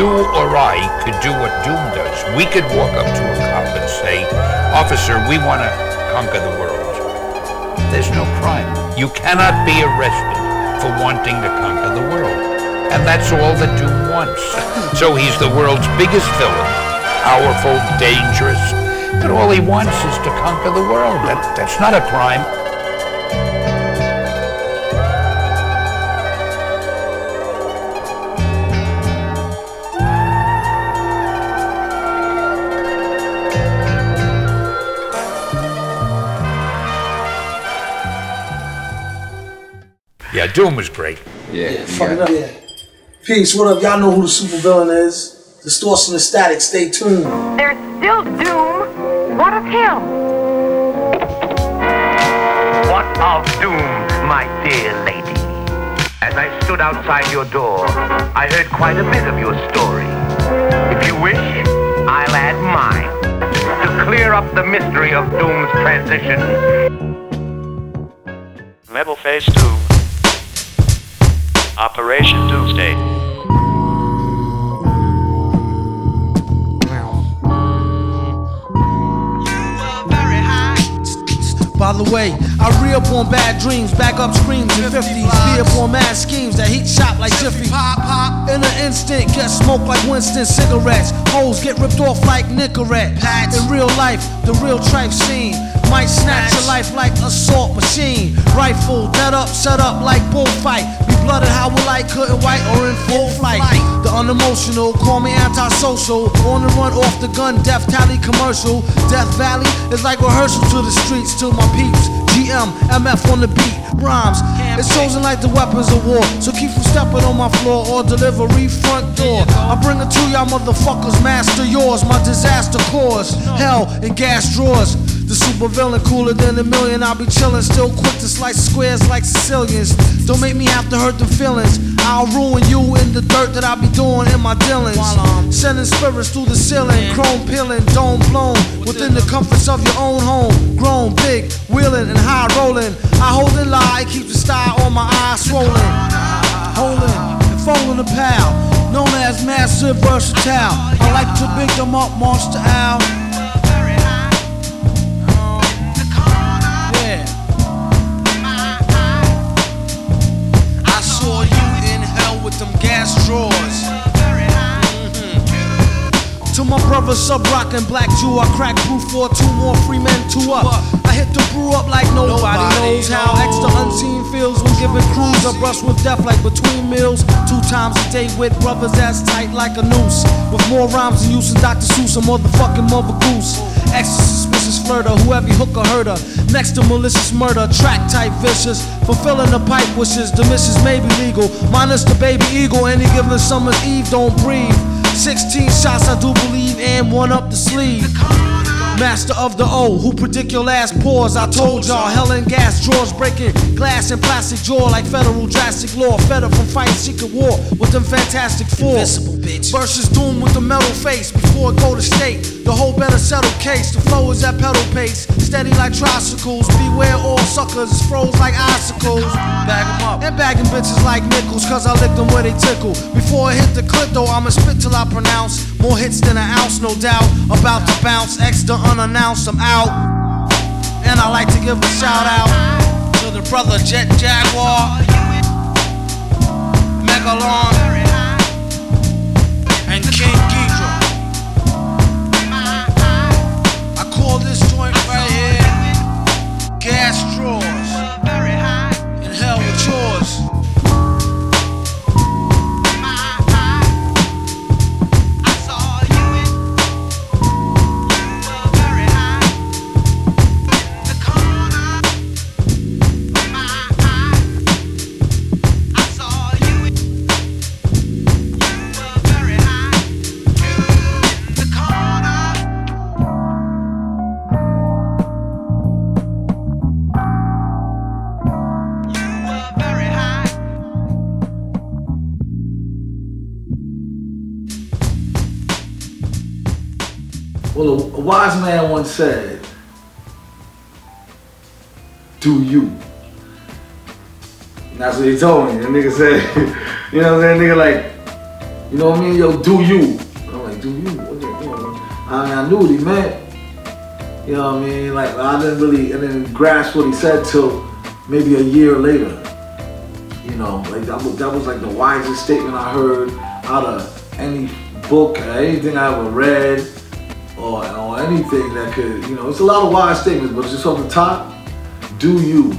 you or I could do what Doom does. We could walk up to a cop and say, Officer, we want to conquer the world. There's no crime. You cannot be arrested for wanting to conquer the world. And that's all that Doom wants. So he's the world's biggest villain. Powerful, dangerous. But all he wants is to conquer the world. That, that's not a crime. Doom was great. Yeah, Yeah, fuck it up. Yeah. Peace, what up? Y'all know who the supervillain is. Distortion and static, stay tuned. There's still Doom. What of him? What of doom, my dear lady? As I stood outside your door, I heard quite a bit of your story. If you wish, I'll add mine to clear up the mystery of Doom's transition. Level Phase 2. Operation Doomsday. By the way, I re up on bad dreams, back up screams in 50s, be up on mad schemes that heat shop like Jiffy. Pop, pop. In an instant, get smoked like Winston cigarettes. Hoes get ripped off like Nicorette. In real life, the real tripe scene. Might snatch your life like assault machine. Rifle, dead up, set up like bullfight. Blooded how will I couldn't white or in full flight. The unemotional, call me antisocial. On the run off the gun, death tally commercial. Death Valley is like rehearsal to the streets to my peeps. GM, MF on the beat, rhymes. It's chosen like the weapons of war. So keep from stepping on my floor or delivery front door. I bring it to y'all motherfuckers, master yours. My disaster cause hell in gas drawers. The super villain cooler than a million. I'll be chillin', still quick to slice squares like Sicilians. Don't make me have to hurt the feelings. I'll ruin you in the dirt that I be doing in my dealings. i'm Sending spirits through the ceiling, chrome peeling, dome blown within the comforts of your own home. Grown, big, wheeling and high rolling. I hold and lie, keep the style on my eyes swollen. Holding and folding the pal, known as massive versatile. I like to big them up, monster owl. Drawers. Mhm. To my brother sub rockin' black Jew, I crack brew for two more free men, two up. I hit the brew up like nobody, knows how extra unseen feels when giving crews a brush with death like between meals. Two times a day with brothers as tight like a noose. With more rhymes than use than Dr. Seuss, a motherfucking mother goose. Extra suspicious flirter, hook or hurt her. Next to malicious murder, track type vicious. Fulfilling the pipe wishes, the missions may be legal. Minus the baby eagle, any given summer's eve, don't breathe. 16 shots, I do believe, and one up the sleeve. Master of the O, who predict your last pause. I told y'all, hell and gas drawers breaking glass and plastic jaw like federal drastic law. Fed up from fighting secret war with them fantastic four. Versus doom with the metal face before it go to state. The whole better settle case. The flow is at pedal pace, steady like tricycles. Beware all suckers, it's froze like icicles. Bag 'em up and bagging bitches like nickels, cause I lick them where they tickle. Before I hit the clip though, I'ma spit till I pronounce more hits than an ounce, no doubt. About to bounce, extra unannounced, I'm out. And I like to give a shout out to the brother Jet Jaguar, Megalon, and King Ghidra. I call this joint right here Gas once said, "Do you?" And that's what he told me. The nigga said, "You know what I'm saying?" Nigga like, You know what I mean? Yo, do you? I'm like, do you? What the, I mean, I knew what he meant. You know what I mean? Like, I didn't really, I didn't grasp what he said till maybe a year later. You know, like that was, that was like the wisest statement I heard out of any book or anything I ever read or, or anything that could, you know, it's a lot of wise statements, but just off the top, do you.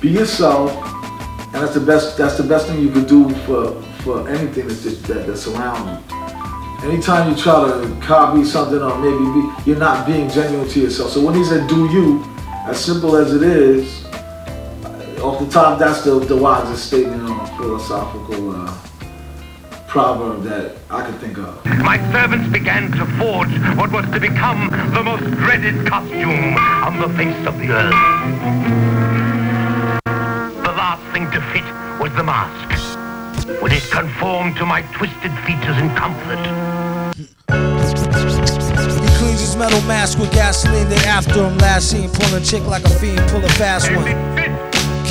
Be yourself, and that's the best that's the best thing you could do for for anything that's just, that, that's around you. Anytime you try to copy something or maybe be, you're not being genuine to yourself. So when he said do you, as simple as it is, off the top, that's the, the wisest statement or philosophical uh, proverb that I could think of. My servants began to forge what was to become the most dreaded costume on the face of the earth. The last thing to fit was the mask. Would it conform to my twisted features and comfort, He cleans his metal mask with gasoline. They after him. Last seen pulling a chick like a fiend, pull a fast one.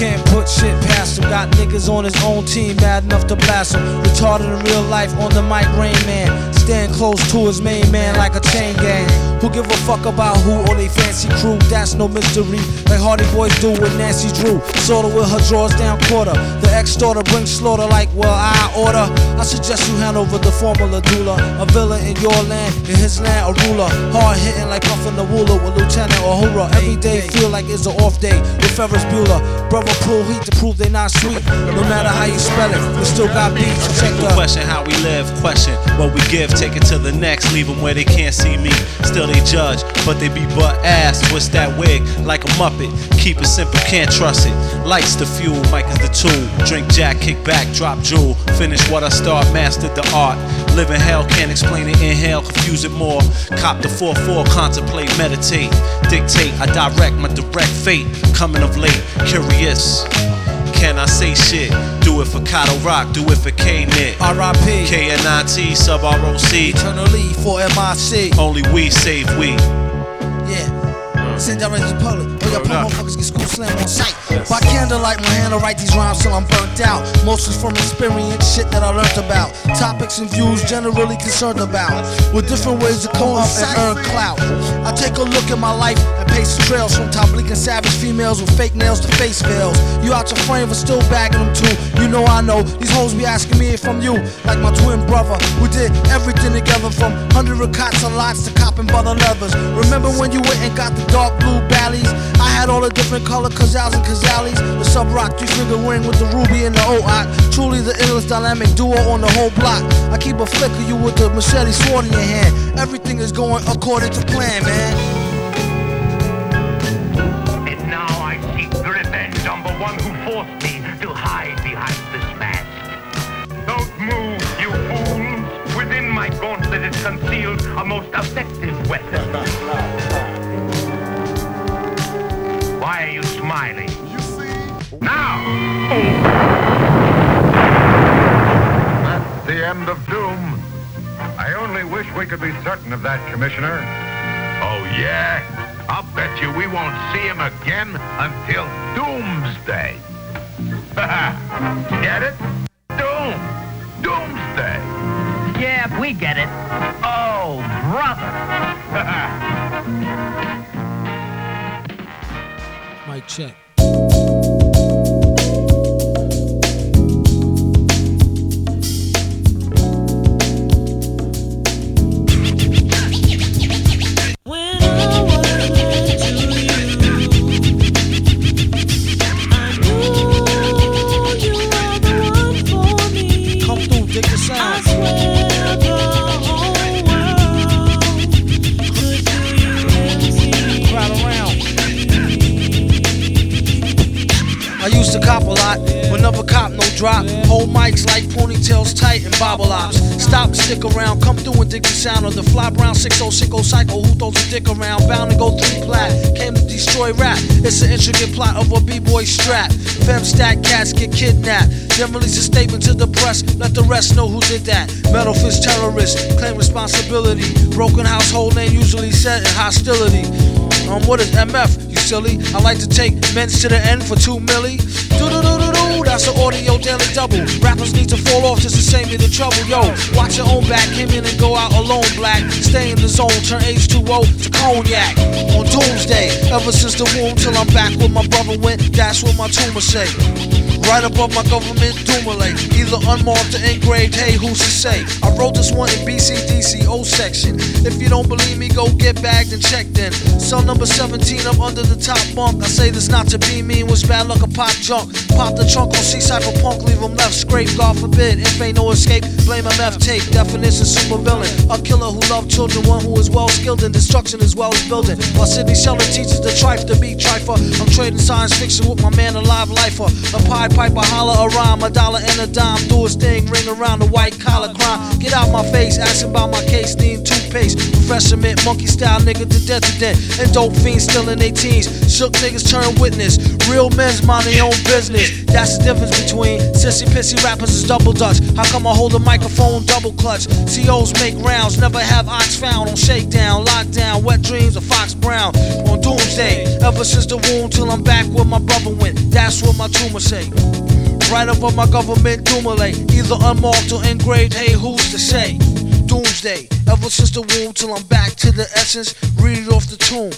Can't put shit past him. Got niggas on his own team, mad enough to blast him. Retarded in real life on the mic, Rain Man. Stand close to his main man like a chain gang. Who give a fuck about who or they fancy crew? That's no mystery. Like Hardy Boys do with Nancy Drew. Sorta with her drawers down quarter. The ex daughter brings slaughter like, well, I order. I suggest you hand over the formula doula. A villain in your land, in his land, a ruler. Hard hitting like puffin' the ruler with Lieutenant Uhura. Every day feel like it's an off day with Ferris Bueller. Brother pull heat to prove they not sweet. No matter how you spell it, we still got beats. Check the Question how we live, question what we give, take it to the next, leave them where they can't see me. Still they judge, but they be butt ass. What's that wig? Like a muppet. Keep it simple, can't trust it. Lights the fuel, mic is the tool. Drink jack, kick back, drop jewel. Finish what I start, mastered the art. Live in hell, can't explain it, inhale, confuse it more. Cop the 4-4, contemplate, meditate. Dictate, I direct my direct fate. Coming of late, curious. Can I say shit? Do it for Kato Rock, do it for K-Nit. R.I.P. KNIT, Subroc. Eternally for MIC. Only we save we. Send direct to public. Oh, y'all punk motherfuckers get school slam on sight. By candlelight, my hand to write these rhymes till I'm burnt out. Mostly from experience, shit that I learned about. Topics and views generally concerned about. With different ways to come up and earn clout. I take a look at my life pace trails from top leaking savage females with fake nails to face veils. You out your frame but still bagging them too. You know I know these hoes be asking me if I'm you. Like my twin brother, we did everything together from hundred cots and lots to copping butter leathers. Remember when you went and got the dark blue ballies? I had all the different color Cazals and Kazalis. The Subroc three finger ring with the ruby and the OOC. Truly the endless dynamic duo on the whole block. I keep a flick of you with the machete sword in your hand. Everything is going according to plan, man. Is concealed a most effective weapon. Why are you smiling? You see? Now! That's the end of doom. I only wish we could be certain of that, Commissioner. Oh, yeah? I'll bet you we won't see him again until doomsday. Get it? Doom. Yeah, we get it. Oh, brother! Mic check. Dig sound of the fly brown 6060 psycho who throws a dick around. Bound to go three plat, came to destroy rap. It's an intricate plot of a b-boy strap. Fem stack cats get kidnapped. Then release a statement to the press, let the rest know who did that. Metal fist terrorist, claim responsibility. Broken household name usually set in hostility. Um, what is MF? You silly? I like to take men's to the end for two milli. That's an audio daily double. Rappers need to fall off just to save me the trouble. Yo, watch your own back, came in and go out alone, black. Stay in the zone, turn H2O to cognac. On doomsday, ever since the womb till I'm back where my brother went, that's what my tumor say. Right above my government Dumile, either unmarked or engraved, hey, who's to say? I wrote this one in BCDC O section. If you don't believe me, go get bagged and checked in. Cell number 17 up under the top bunk. I say this not to be mean, was bad luck a pop junk. Pop the trunk on C-Cypher punk, leave him left scrape, God forbid. If ain't no escape, blame MF tape. Definition super villain. A killer who loved children, one who is well skilled in destruction as well as building. While Sidney Sheldon teaches the trife to be trifer. I'm trading science fiction with my man, a live lifer. A pie piper, holler a rhyme, a dollar and a dime. Do his thing, ring around the white collar crime. Get out my face, asking about my case, need toothpaste. Professor Mint, monkey style nigga to death. And dope fiends still in their teens. Shook niggas turn witness. Real men's mind their own business. That's the difference between sissy pissy rappers is double dutch. How come I hold a microphone double clutch? COs make rounds, never have ox found on shakedown, lockdown, wet dreams of Fox Brown. On doomsday, ever since the womb till I'm back where my brother went. That's what my tumor say. Right above my government Dumile, either unmarked or engraved. Hey, who's to say? Doomsday, ever since the womb till I'm back to the essence. Read it off the tomb,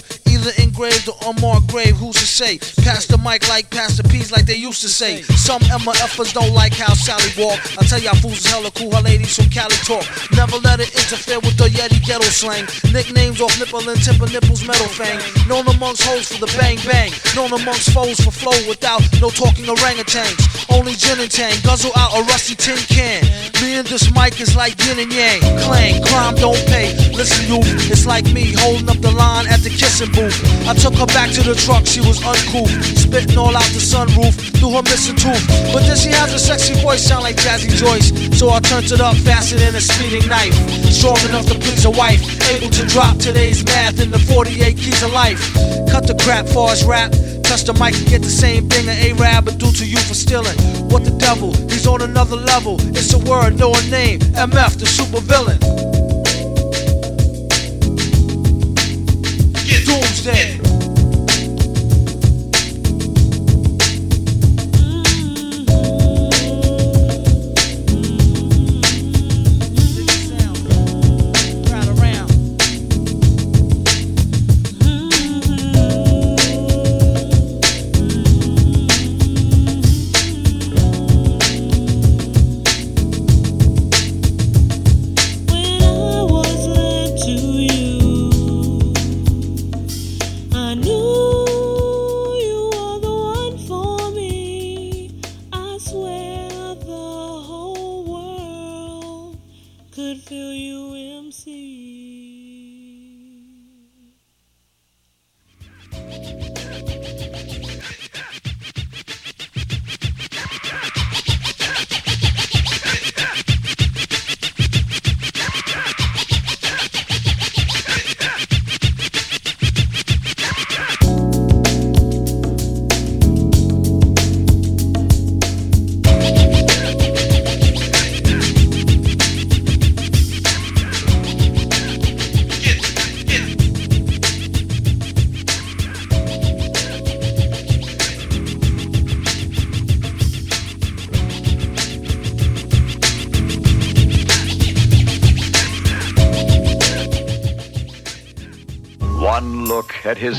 engraved or unmarked grave. Who's to say? Pass the mic like Pastor P's, like they used to say. Some MFers don't like how Sally walk. I tell y'all fools is hella cool, her ladies from Cali talk. Never let it interfere with the Yeti ghetto slang. Nicknames off nipple and timber nipples, metal fang. Known amongst hoes for the bang bang. Known amongst foes for flow without no talking orangutans. Only gin and tang, guzzle out a rusty tin can. Me and this mic is like yin and yang. Clang, crime don't pay. Listen, you, it's like me holding up the line at the kissing booth. I took her back to the truck, she was uncool. Spitting all out the sunroof through her missing tooth. But then she has a sexy voice, sound like Jazzy Joyce. So I turned it up faster than a speeding knife. Strong enough to please a wife. Able to drop today's math in the 48 keys of life. Cut the crap for us rap. Touch the mic and get the same thing an A-Rab would do to you for stealing. What the devil? He's on another level. It's a word, no a name. MF, the super villain. Doomsday. Feel you,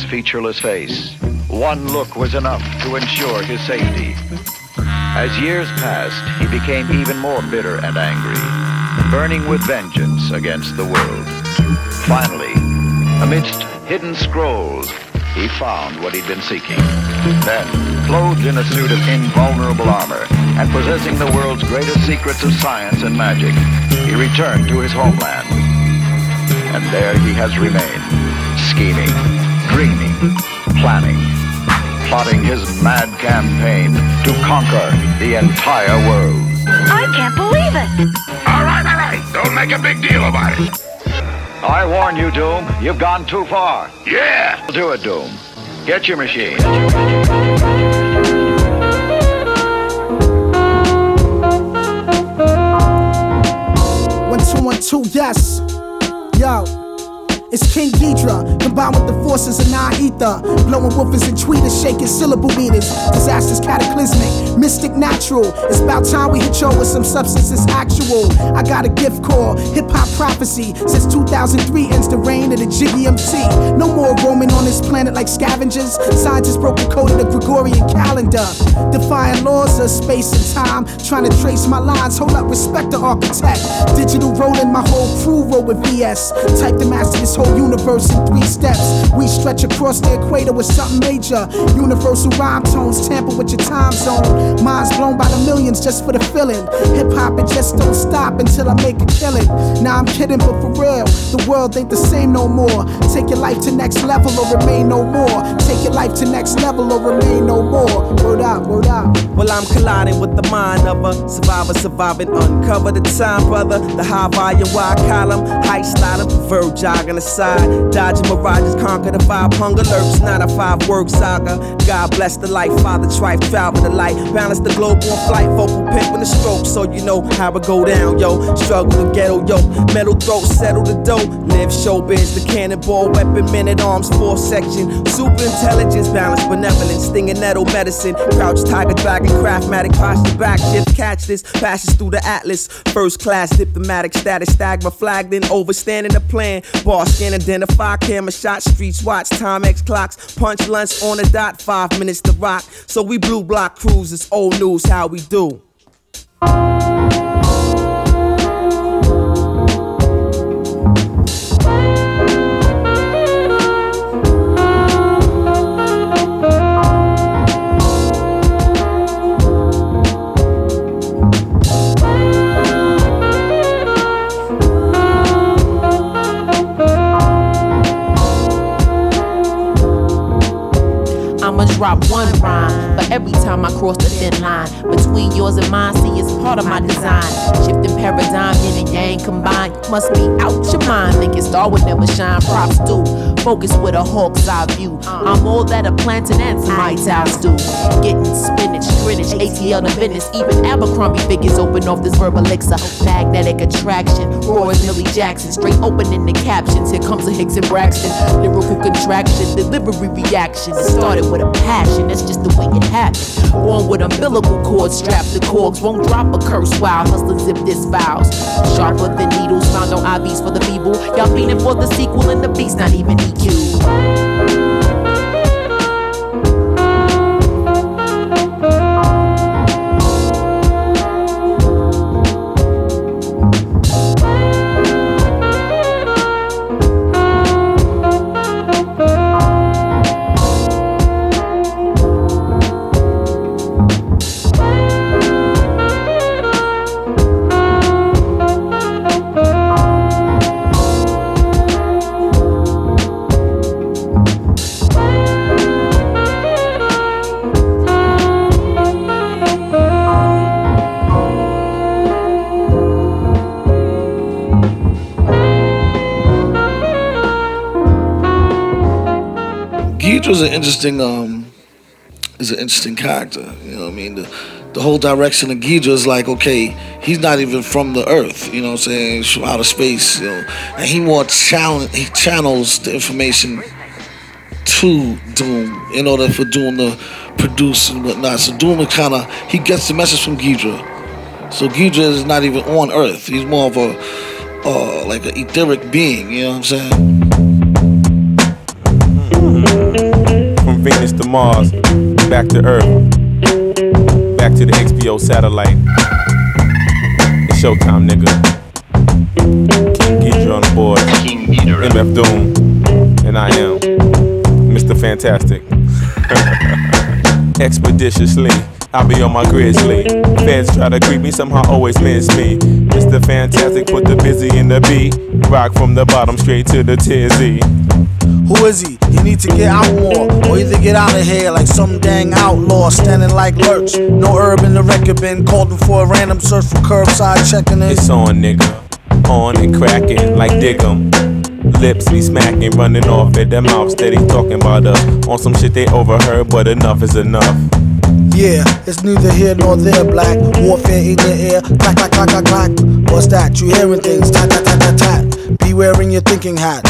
featureless face. One look was enough to ensure his safety. As years passed, he became even more bitter and angry, burning with vengeance against the world. Finally, amidst hidden scrolls, he found what he'd been seeking. Then, clothed in a suit of invulnerable armor and possessing the world's greatest secrets of science and magic, he returned to his homeland. And there he has remained, scheming, dreaming, planning, plotting his mad campaign to conquer the entire world. I can't believe it. All right, all right. Don't make a big deal about it. I warn you, Doom, you've gone too far. Yeah. Do it, Doom. Get your machine. One two one two, yes. Yo, It's King Geedorah, combined with the forces of non ether. Blowing woofers and tweeters, shaking syllable meters. Disasters cataclysmic, mystic natural. It's about time we hit y'all with some substance that's actual. I got a gift called hip hop prophecy. Since 2003 ends the reign of the Jiggy. No more roaming on this planet like scavengers. Scientists broke the code of the Gregorian calendar. Defying laws of space and time. Trying to trace my lines. Hold up, respect the architect. Digital rolling, my whole crew roll with VS. Type to master this whole universe in three steps. We stretch across the equator with something major. Universal rhyme tones tamper with your time zone. Minds blown by the millions just for the feeling. Hip hop, it just don't stop until I make a killing. Nah, I'm kidding, but for real, the world ain't the same no more. Take your life to next level or remain no more. Take your life to next level or remain no more. Word up, word up. Well, I'm colliding with the mind of a survivor, surviving, uncover the time, brother. The high volume, wide column, high sliding, prefer jogging aside. Dodging mirages, conquer the five hunger lurks, not a five word saga. God bless the life, Father Trife, travel the light, balance the globe on flight, vocal pimp with the stroke, so you know how it go down, yo. Struggle to ghetto, yo. Metal throat, settle the dough. Live showbiz, the cannonball, weapon, men at arms, four section. Super intelligence, balance, benevolence, stinging nettle medicine. Crouch, tiger, dragon, craftmatic, posture, back shift, catch this, passes through the atlas. First class, diplomatic status, stagma flagged in, overstanding the plan. Bar scan, identify, camera shot, streets watch, time X clocks, punch lunch on the dot, five minutes to rock. So we blue block cruisers, old news, how we do. Drop one rhyme every time I cross the thin line between yours and mine. See, it's part of my design. Shifting paradigm, yin and yang combined. Must be out your mind. Thinking star would never shine. Props do. Focus with a hawk's eye view. I'm all that a plantain and some White House do. Getting spinach, Greenwich, ATL to Venice. Even Abercrombie figures open off this verbal elixir. Magnetic attraction. Roy is Millie Jackson. Straight opening the captions. Here comes a Hicks and Braxton. Lyrical contraction, delivery reaction. It started with a passion. That's just the way it happened. Born with umbilical cords strapped to cords. Won't drop a curse while hustling zip this vows. Sharper than needles found on IVs for the feeble. Y'all fiending for the sequel and the beast not even EQ. Geedorah's an interesting um is an interesting character. You know what I mean? The the whole direction of Geedorah is like, okay, he's not even from the earth, you know what I'm saying? He's from outer space, you know. And he more channel he channels the information to Doom in order for Doom to produce and whatnot. So Doom is kinda he gets the message from Geedorah. So Geedorah is not even on Earth. He's more of a uh, like an etheric being, you know what I'm saying? Mars, back to Earth, back to the XPO satellite. It's showtime, nigga. King Geedorah on the board. MF Doom. And I am Mr. Fantastik. Expeditiously. I'll be on my grizzly. Fans try to creep me, somehow always miss me. Mr. Fantastik, put the busy in the beat. Rock from the bottom straight to the tizzy. Who is he? He need to get out more, or either get out of here like some dang outlaw standing like lurch. No herb in the record bin, called him for a random search for curbside checking in. It's on, nigga. On and cracking like dig 'em. Lips be smacking, running off at the mouth, steady talking about us. On some shit they overheard, but enough is enough. Yeah, it's neither here nor there, black. Warfare in the air, clack, clack, clack, clack, clack. What's that? You hearing things, tat, tat, tat, tat, tat. Be wearing your thinking hat.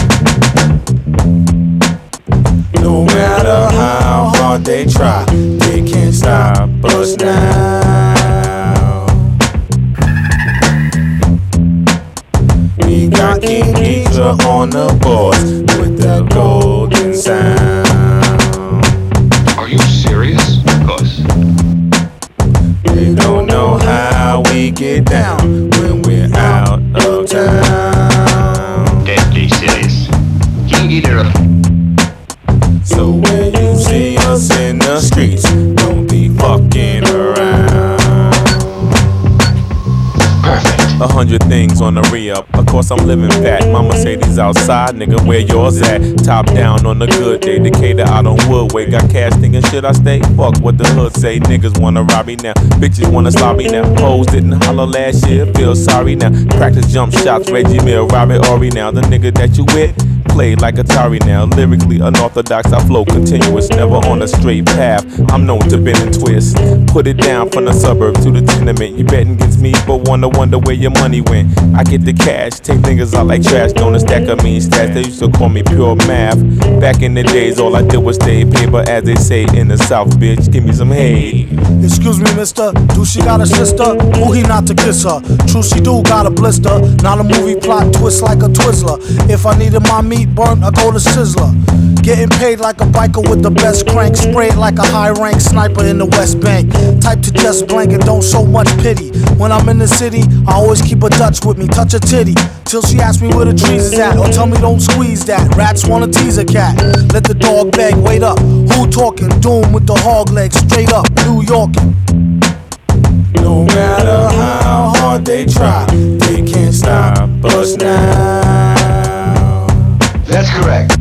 No matter how hard they try, they can't stop us now. We got King Geedorah on the boards with the golden sound. Are you serious? Of course. They don't know how we get down when we're out of town. Hundred things on the re-up. Of course I'm living fat. Say these outside, nigga, where yours at? Top down on a good day. Decatur out on Woodway. Got cash thinking should I stay? Fuck what the hood say. Niggas wanna rob me now. Bitches wanna slob me now. Hoes didn't holler last year. Feel sorry now. Practice jump shots. Reggie Mill, Robert Horry now. The nigga that you with play like Atari now. Lyrically unorthodox, I flow continuous, never on a straight path. I'm known to bend and twist. Put it down from the suburb to the tenement. You betting against me, but wanna wonder where your money went. I get the cash, take niggas out like trash, don't a stack of mean stats. They used to call me pure math. Back in the days, all I did was stay paper, as they say in the South, bitch. Give me some hay. Excuse me, mister. Do she got a sister? Who he not to kiss her? True, she do got a blister. Not a movie plot twist like a Twizzler. If I needed my meat burnt, I go to Sizzler. Getting paid like a biker with the best crank. Sprayed like a high rank sniper in the West Bank. Type to just blank and don't show much pity. When I'm in the city, I always keep a Dutch with me. Touch a titty. Till she asks me where the trees is at. Or tell me don't squeeze that. Rats wanna tease a cat. Let the dog beg, wait up. Who talking? Doom with the hog legs. Straight up, New Yorkin'. No matter how hard they try, they can't stop us now. That's correct.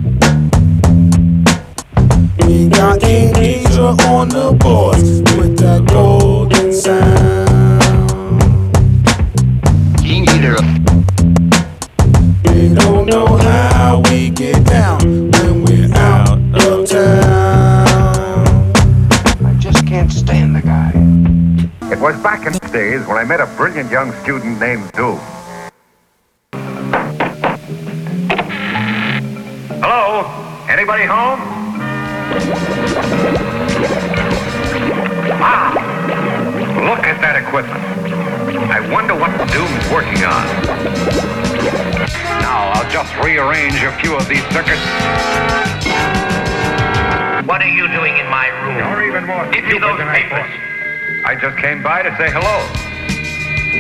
We got King Geedorah on the boards with that golden sound. King Geedorah. They don't know how we get down when we're out of town. I just can't stand the guy. It was back in the days when I met a brilliant young student named Doom. Anybody home? Ah! Look at that equipment. I wonder what the Doom's working on. Now I'll just rearrange a few of these circuits. What are you doing in my room? You're even more Give me those papers. I just came by to say hello.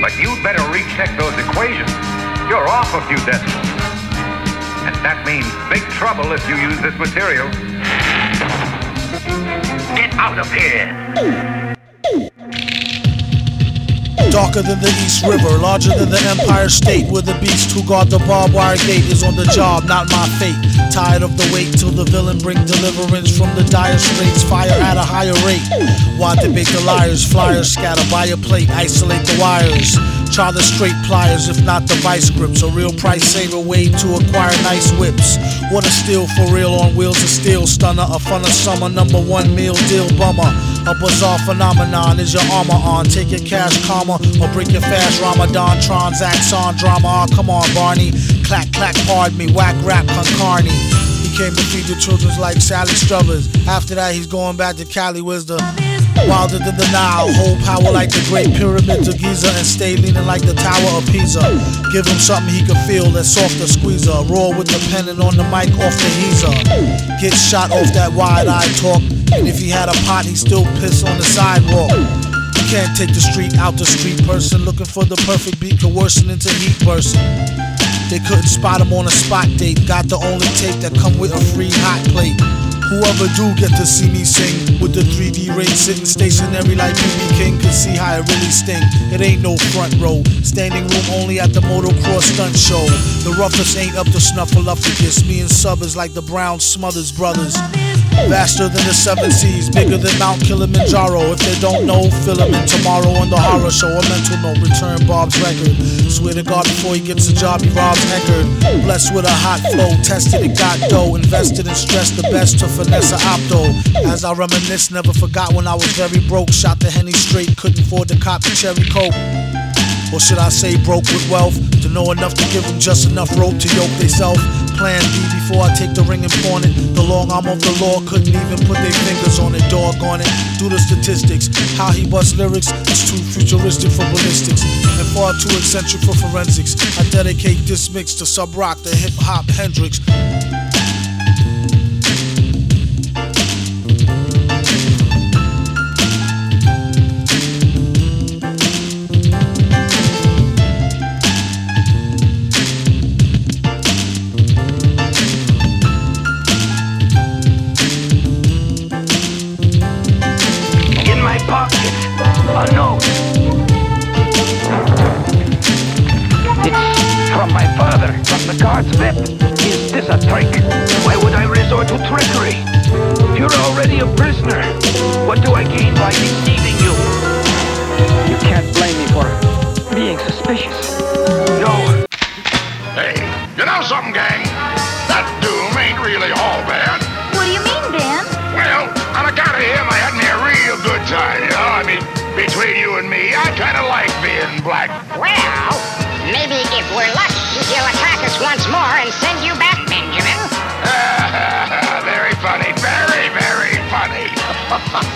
But you'd better recheck those equations. You're off a few decimals. That means big trouble if you use this material. Get out of here. Darker than the East River, larger than the Empire State, where the beast who guard the barbed wire gate is on the job, not my fate. Tired of the wait till the villain bring deliverance from the dire straits, fire at a higher rate. Why debate the liars? Flyers scatter by a plate, isolate the wires. Try the straight pliers, if not the vice grips. A real price saver way to acquire nice whips. What a steal for real on wheels of steel. Stunner, a fun of summer, number one meal deal bummer. A bizarre phenomenon is your armor on. Take your cash karma or break your fast Ramadan transacts on drama. Oh, come on, Barney. Clack, clack, pardon me. Whack rap, Kon Karne. He came to feed the children's like Sally Struthers. After that, he's going back to Cali Wisdom. Wilder than the Nile, hold power like the Great Pyramids of Giza, and stay leaning like the Tower of Pisa. Give him something he can feel that's softer squeezer. Roar with the pen and on the mic off the heezer. Get shot off that wide eye talk, and if he had a pot, he still piss on the sidewalk. Can't take the street out the street person looking for the perfect beat, coercing into heat person. They couldn't spot him on a spot date. Got the only tape that come with a free hot plate. Whoever do get to see me sing with the 3D ring sitting stationary like BB King can see how it really sting. It ain't no front row, standing room only at the motocross stunt show. The roughest ain't up to snuffleupagus. Me and Sub is like the Brown Smothers brothers. Vaster than the seven seas, bigger than Mount Kilimanjaro. If they don't know, fill 'em in tomorrow on the horror show. A mental note, return Bob's record. Swear to God, before he gets a job, he robs Eckerd. Blessed with a hot flow, tested it, got dough. Invested and stressed the best to finesse opto. As I reminisce, never forgot when I was very broke. Shot the henny straight, couldn't afford to cop the cherry coke. Or should I say broke with wealth? To know enough to give them just enough rope to yoke they self. Plan B before I take the ring and pawn it. The long arm of the law couldn't even put their fingers on it. dog on it. Do the statistics. How he busts lyrics is too futuristic for ballistics and far too eccentric for forensics. I dedicate this mix to Subroc, the hip hop Hendrix.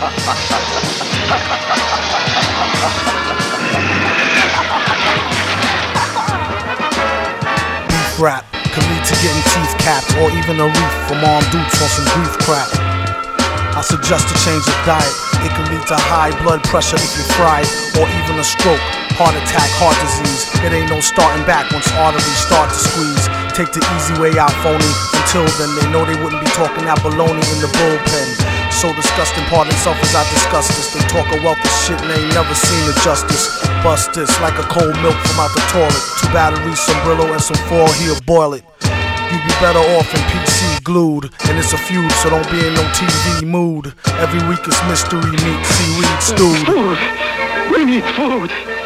Rap could lead to getting teeth capped or even a reef from armed dudes on some grief crap. I suggest a change of diet. It can lead to high blood pressure if you fry or even a stroke, heart attack, heart disease. It ain't no starting back once arteries start to squeeze. Take the easy way out, phony. Until then, they know they wouldn't be talking that baloney in the bullpen. So disgusting, pardon self as I discuss this. They talk a wealth of shit and they ain't never seen the justice. Bust this like a cold milk from out the toilet. Two batteries, some Brillo, and some foil, he'll boil it. You'd be better off in PC glued. And it's a feud, so don't be in no TV mood. Every week it's mystery meat, seaweed stewed. Food. We need food.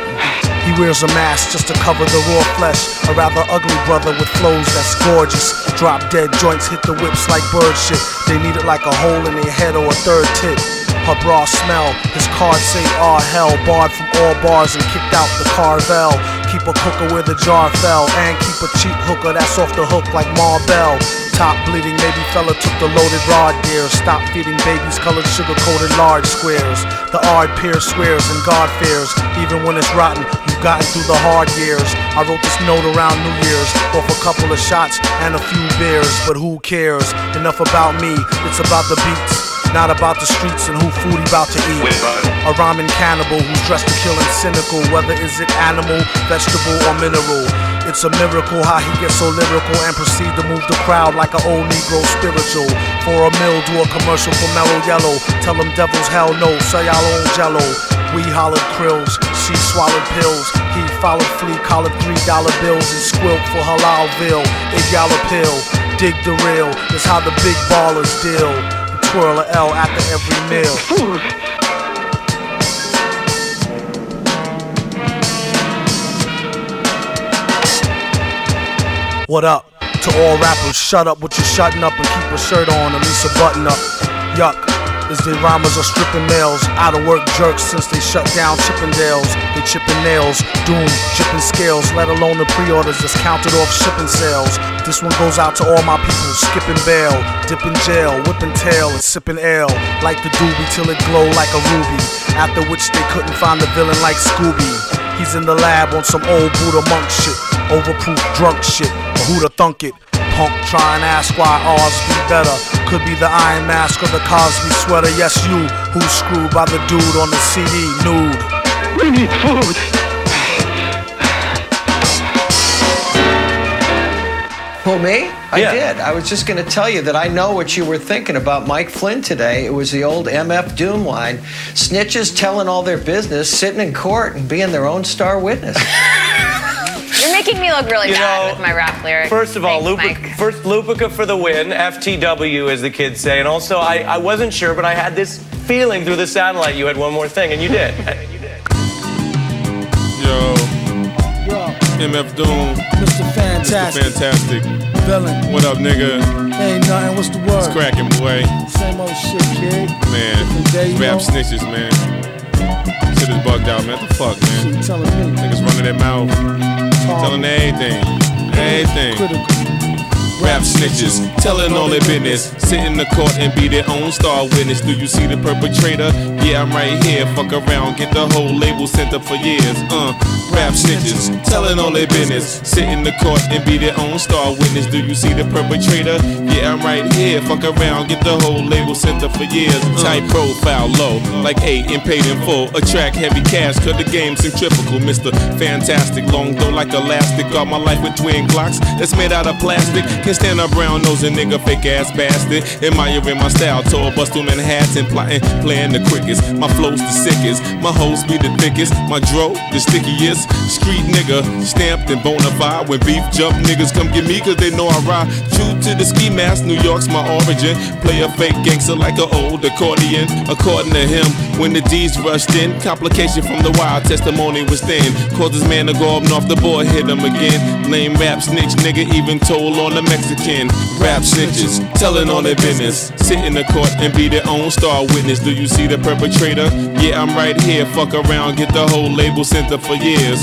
He wears a mask just to cover the raw flesh. A rather ugly brother with flows that's gorgeous. Drop dead joints hit the whips like bird shit. They need it like a hole in their head or a third tit. Her bra smell, his cards say ah hell. Barred from all bars and kicked out the Carvel. Keep a cooker where the jar fell. And keep a cheap hooker that's off the hook like Ma Bell. Top bleeding, maybe fella took the loaded rod deer. Stop feeding babies colored sugar coated large squares. The ard peer swears and God fears. Even when it's rotten, you've gotten through the hard years. I wrote this note around New Year's. Off a couple of shots and a few beers. But who cares? Enough about me, it's about the beats. Not about the streets and who food he about to eat. A rhyming cannibal who's dressed to kill and cynical. Whether is it animal, vegetable, or mineral. It's a miracle how he gets so lyrical and proceed to move the crowd like an old Negro spiritual. For a mill, do a commercial for Mellow Yellow. Tell them devils hell no, sell y'all own jello. We hollered krills, she swallowed pills. He followed flea collared three dollar bills and squilt for Halalville. If y'all a pill, dig the real. It's how the big ballers deal. Twirl a L after every meal. What up? To all rappers, shut up with your shutting up and keep a shirt on, at least a button up. Yuck. Is they rhymers are stripping nails. out of work jerks since they shut down Chippendales. They chipping nails, doom, chipping scales, let alone the pre-orders that's counted off shipping sales. This one goes out to all my people, skipping bail, dipping jail, whipping tail, and sipping ale. Like the doobie till it glow like a ruby. After which they couldn't find the villain like Scooby. He's in the lab on some old Buddha monk shit, overproof drunk shit. But who'da thunk it? Punk try and ask why ours be better. Could be the iron mask or the Cosby sweater. Yes, you who's screwed by the dude on the CD nude. We need food. Who, me? I Yeah. did. I was just going to tell you that I know what you were thinking about Mike Flynn today. It was the old MF Doom line. Snitches telling all their business, sitting in court and being their own star witness. You're making me look really You bad know, with my rap lyrics. First of all, Thanks, Lupica, first Lupica for the win, FTW as the kids say, and also I, I wasn't sure, but I had this feeling through the satellite you had one more thing, and you did. Yo. MF Doom. Mr. Fantastik. Mr. Fantastik. Villain. What up, nigga? Ain't nothing. What's the word? It's cracking, boy. Same old shit, kid. Man. Day, Rap know? snitches, man. shit is bugged out, man. What the fuck, man? Niggas running their mouth, telling anything, everything. Rap snitches, telling all their business. Sit in the court and be their own star witness. Do you see the perpetrator? Yeah, I'm right here. Fuck around, get the whole label sent up for years. Uh, rap snitches, telling all their business. Sit in the court and be their own star witness. Do you see the perpetrator? Yeah, I'm right here. Fuck around, get the whole label sent up for years. Type profile, low, like eight and paid in full. Attract heavy cash, cut the game centrifugal. Mr. Fantastik, long though like elastic. Got my life with twin clocks that's made out of plastic. Can stand a brown nosing nigga, fake ass bastard. Admiring my style, tall bust through Manhattan, plotting, playing the quickest. My flow's the sickest, my hoes be the thickest. My dro, the stickiest. Street nigga, stamped and bona fide. When beef jump, niggas come get me cause they know I ride. True to the ski mask, New York's my origin. Play a fake gangster like an old accordion. According to him, when the D's rushed in, complication from the wild testimony was thin. Caused this man to go up off the board, hit him again. Lame rap snitch, nigga, even told on the Mexican. Rap snitches, telling on their business. Sit in the court and be their own star witness. Do you see the perpetrator? Yeah, I'm right here. Fuck around, get the whole label sent up for years.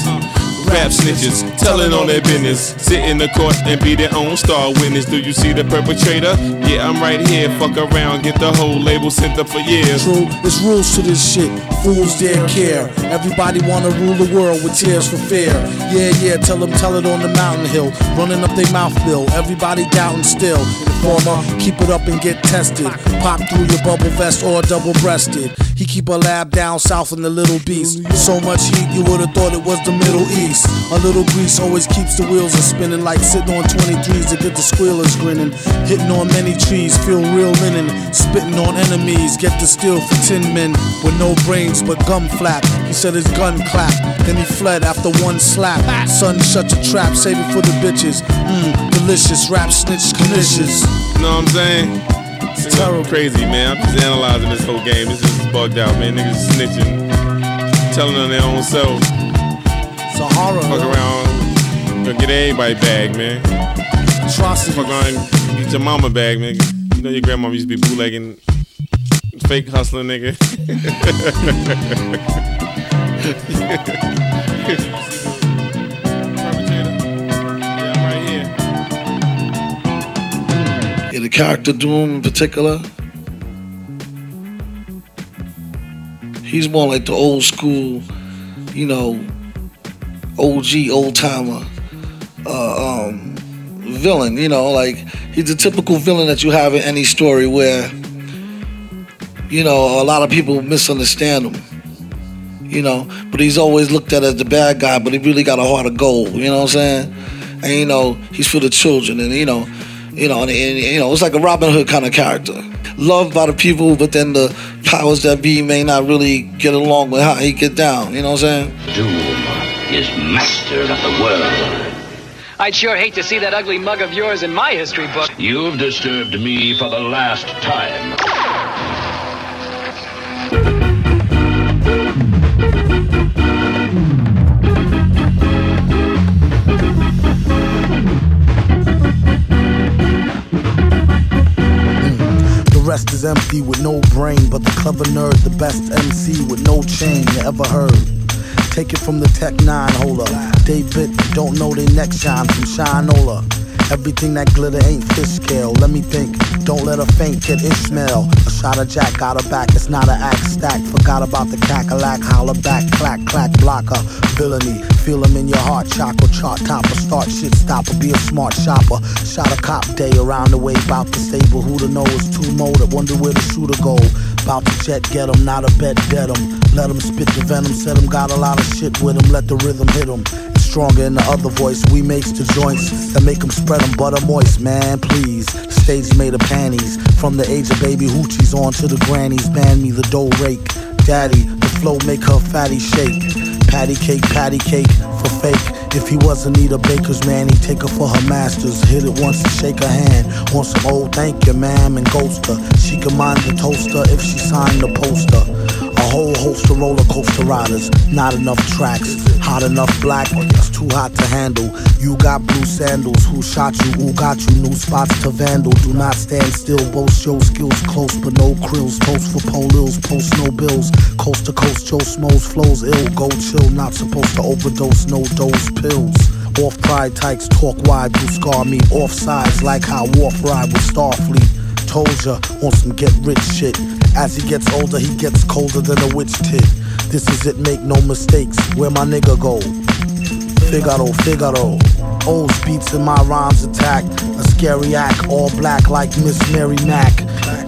Rap snitches, telling on their business. Sit in the court and be their own star witness. Do you see the perpetrator? Yeah, I'm right here. Fuck around, get the whole label sent up for years. True, there's rules to this shit. Fools dare care. Everybody wanna rule the world with tears for fear. Yeah, yeah, tell them, tell it on the mountain hill. Running up their mouth bill. Everybody doubting still. Informer, keep it up and get tested. Pop through your bubble vest or double breasted. He keep a lab down south in the Little Beast. So much heat, you would've thought it was the Middle East. A little grease always keeps the wheels a spinning like sitting on 23s to get the squealers grinning. Hitting on many trees, feel real linen. Spitting on enemies, get the steel for 10 men with no brains but gum flap. He said his gun clapped, then he fled after one slap. Son, shut your trap, save it for the bitches. Mmm, delicious, rap snitch, delicious. You know what I'm saying? It's terrible. crazy, man. I'm just analyzing this whole game. This is bugged out, man. Niggas snitching, telling on their own self. It's a horror. Fuck around, gonna get everybody bag, man. Atrocity. Fuck around, get your mama bag, man. You know your grandmama used to be bootlegging, fake hustling, nigga. the character Doom in particular. He's more like the old school, you know, OG old timer uh, um, villain. You know, like he's the typical villain that you have in any story where, you know, a lot of people misunderstand him. You know, but he's always looked at as the bad guy, but he really got a heart of gold. You know what I'm saying? And you know, he's for the children, and you know, you know, and, and you know, it's like a Robin Hood kind of character. Loved by the people, but then the powers that be may not really get along with how he get down. You know what I'm saying? Doom is master of the world. I'd sure hate to see that ugly mug of yours in my history book. You've disturbed me for the last time. Rest is empty with no brain, but the clever nerd, the best MC with no chain you ever heard. Take it from the Tech 9 hold holder. David don't know they neck shine from Shinola. Everything that glitter ain't fish scale. Let me think, don't let her faint, kid Ishmael. A shot of Jack got her back, it's not an act stack. Forgot about the cackalack, holler back, clack, clack, blocker. Villainy, feel him in your heart, chakra, chart topper, start shit stopper, be a smart shopper. Shot a cop day around the way, bout the stable. Who to know is two motor, wonder where the shooter go. Bout to jet, get him, not a bet, dead him. Let him spit the venom, said him, got a lot of shit with him, let the rhythm hit him. Stronger in the other voice, we makes the joints that make him spread them butter moist, man, please. Stage made of panties, from the age of baby hoochies on to the grannies, ban me the dough rake. Daddy, the flow make her fatty shake. Patty cake, patty cake for fake. If he wasn't Anita Baker's man, he'd take her for her masters. Hit it once and shake her hand. Want some old thank you, ma'am, and ghost her. She can mind the toaster if she signed the poster. Whole host of roller coaster riders. Not enough tracks. Hot enough black, it's too hot to handle. You got blue sandals. Who shot you? Who got you? New spots to vandal. Do not stand still. Boast your skills close, but no krills. Toast for polils. Post no bills. Coast to coast, Joe Smoes flows ill. Go chill. Not supposed to overdose. No dose pills. Off pride tykes talk wide, you scar me off sides like how Wolf ride with Starfleet. Told ya on some get rich shit. As he gets older, he gets colder than a witch tit. This is it, make no mistakes. Where my nigga go? Figaro, Figaro. Old beats in my rhymes attack. A scary act, all black like Miss Mary Mack.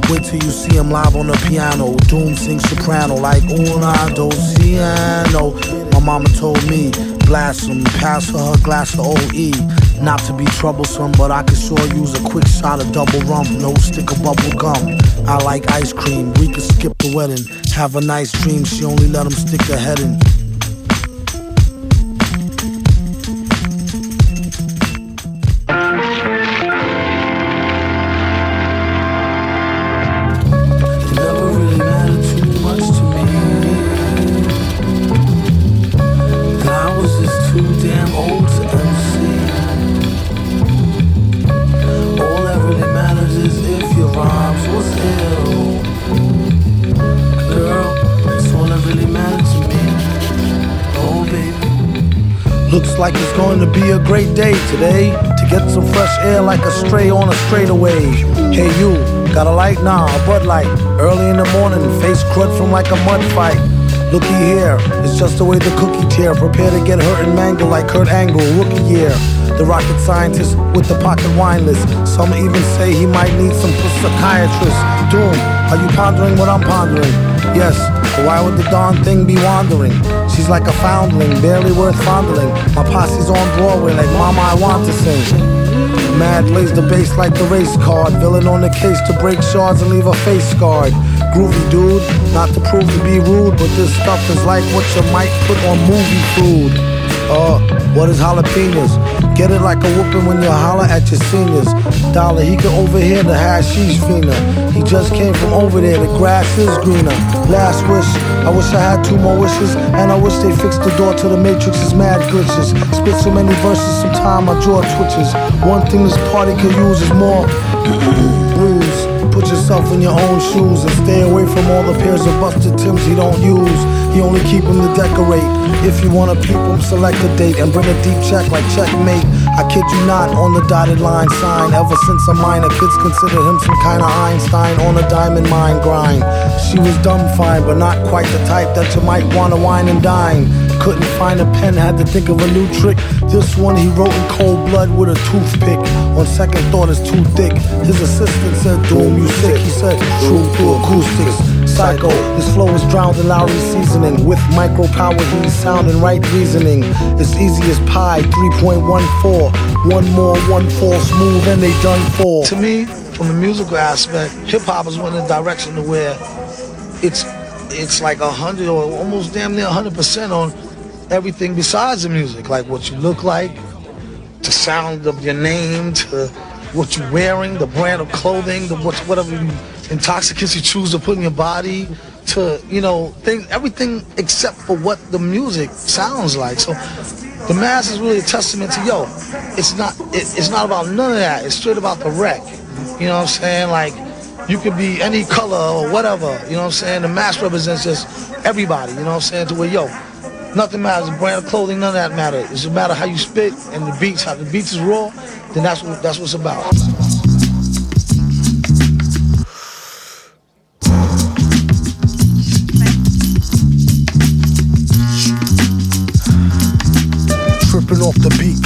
Wait till you see him live on the piano. Doom sings soprano like una dos piano. My mama told me, blast him, pass her her glass of OE. Not to be troublesome, but I could sure use a quick shot of double rum. No stick of bubble gum. I like ice cream. We could skip the wedding. Have a nice dream. She only let him stick her head in. To be a great day today to get some fresh air like a stray on a straightaway. Hey, you, got a light? Nah, a Bud Light. Early in the morning, face crud from like a mud fight. Looky here, it's just the way the cookie tear. Prepare to get hurt and mangled like Kurt Angle, rookie year. The rocket scientist with the pocket wine list. Some even say he might need some psychiatrist. Doom, are you pondering what I'm pondering? Yes, but why would the darn thing be wandering? She's like a foundling, barely worth fondling. My posse's on Broadway like Mama, I want to sing. Mad plays the bass like the race card. Villain on the case to break shards and leave a face scarred. Groovy dude, not to prove to be rude, but this stuff is like what you might put on movie food. Uh, what is jalapenos? Get it like a whooping when you holler at your seniors. Dollar, he can overhear the hashish fiender. He just came from over there, the grass is greener. Last wish, I wish I had two more wishes, and I wish they fixed the door to the Matrix's mad glitches. Spit so many verses, sometime my jaw twitches. One thing this party could use is more. Put yourself in your own shoes and stay away from all the pairs of busted Tims he don't use. He only keep them to decorate. If you wanna peep him, select a date and bring a deep check like checkmate. I kid you not, on the dotted line sign. Ever since a minor, kids consider him some kind of Einstein on a diamond mine grind. She was dumb fine, but not quite the type that you might wanna wine and dine. Couldn't find a pen, had to think of a new trick. This one he wrote in cold blood with a toothpick. On second thought, it's too thick. His assistant said, Doom, you sick. He said, True through acoustics. Psycho, his flow is drowned in Lawry's seasoning. With micro power, he's sounding right reasoning. It's easy as pie, 3.14. One more, one fall smooth, and they done for. To me, from the musical aspect, hip hop is one in the direction to where it's it's like a hundred or almost damn near hundred percent on everything besides the music, like what you look like, the sound of your name, to what you're wearing, the brand of clothing, the what, whatever intoxicants you choose to put in your body, to you know things, everything except for what the music sounds like. So the mass is really a testament to yo. It's not it, it's not about none of that. It's straight about the wreck. You know what I'm saying? Like you could be any color or whatever. You know what I'm saying? The mass represents just everybody. You know what I'm saying? To where yo, nothing matters. The brand of clothing, none of that matters. It's a matter how you spit and the beats. How the beats is raw, then that's what that's what's about.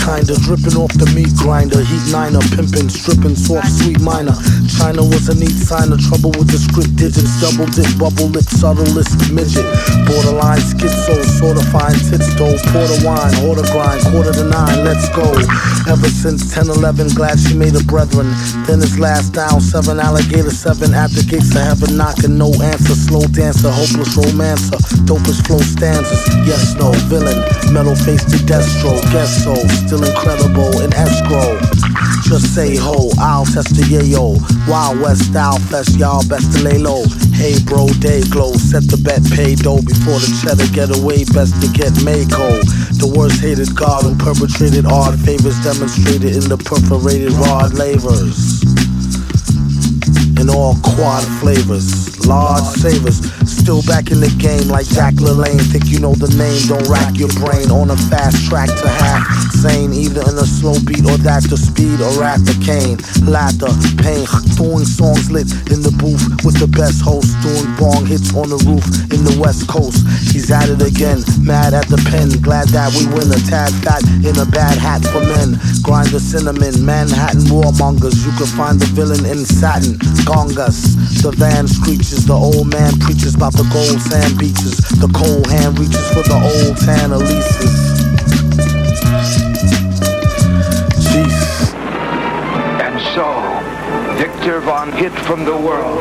Kinda dripping off the meat grinder. Heat niner, pimping, stripping, soft, sweet minor. China was a neat sign of trouble with the script digits. Double dip, bubble lip, subtlest midget. Borderline schizo, fine tits though. Quarter wine, order grind, quarter to nine, let's go. Ever since 10 11, glad she made a brethren. Then it's last down, seven alligator, seven at the gates of heaven, knocking no answer. Slow dancer, hopeless romancer, dopest flow stanzas. Yes, no, villain, metal face to Destro, guess so, still incredible in escrow. just say ho. I'll test the yayo. Wild West style fest, y'all best to lay low. Hey bro, day glow. Set the bet, pay dough before the cheddar get away. Best to get Mako. The worst hated god who perpetrated odd favors demonstrated in the perforated rod lavers in all quad flavors. Large savers, still back in the game like Jack LaLanne. Think you know the name, don't rack your brain on a fast track to half sane. Either in a slow beat or that the speed or at the cane. Laughter, pain, throwing songs lit in the booth with the best host. Doing bong hits on the roof in the west coast. He's at it again, mad at the pen. Glad that we win a tad fat in a bad hat for men. Grind the cinnamon, Manhattan warmongers. You can find the villain in satin. Gongas, the van screeches. The old man preaches about the gold sand beaches. The cold hand reaches for the old tan Elises. Jeez. And so, Victor Von hid from the world.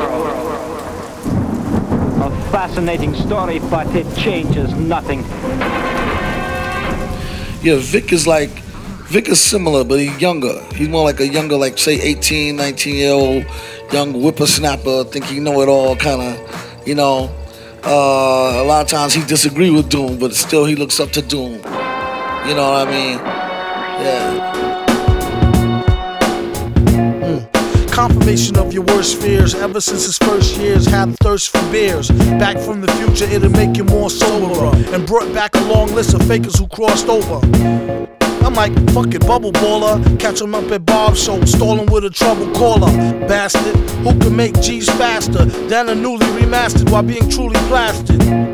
A fascinating story, but it changes nothing. Yeah, Vic is like Vic is similar, but he's younger. He's more like a younger, like say 18, 19 year old young whippersnapper, think he know it all kind of, you know. Uh, a lot of times he disagree with Doom, but still he looks up to Doom. You know what I mean? Yeah. Confirmation of your worst fears. Ever since his first years, had a thirst for beers. Back from the future, it'll make you more soberer. And brought back a long list of fakers who crossed over. I'm like, fuck it, bubble baller. Catch him up at Bob's show, stalling with a trouble caller. Bastard, who can make G's faster than a newly remastered while being truly plastered?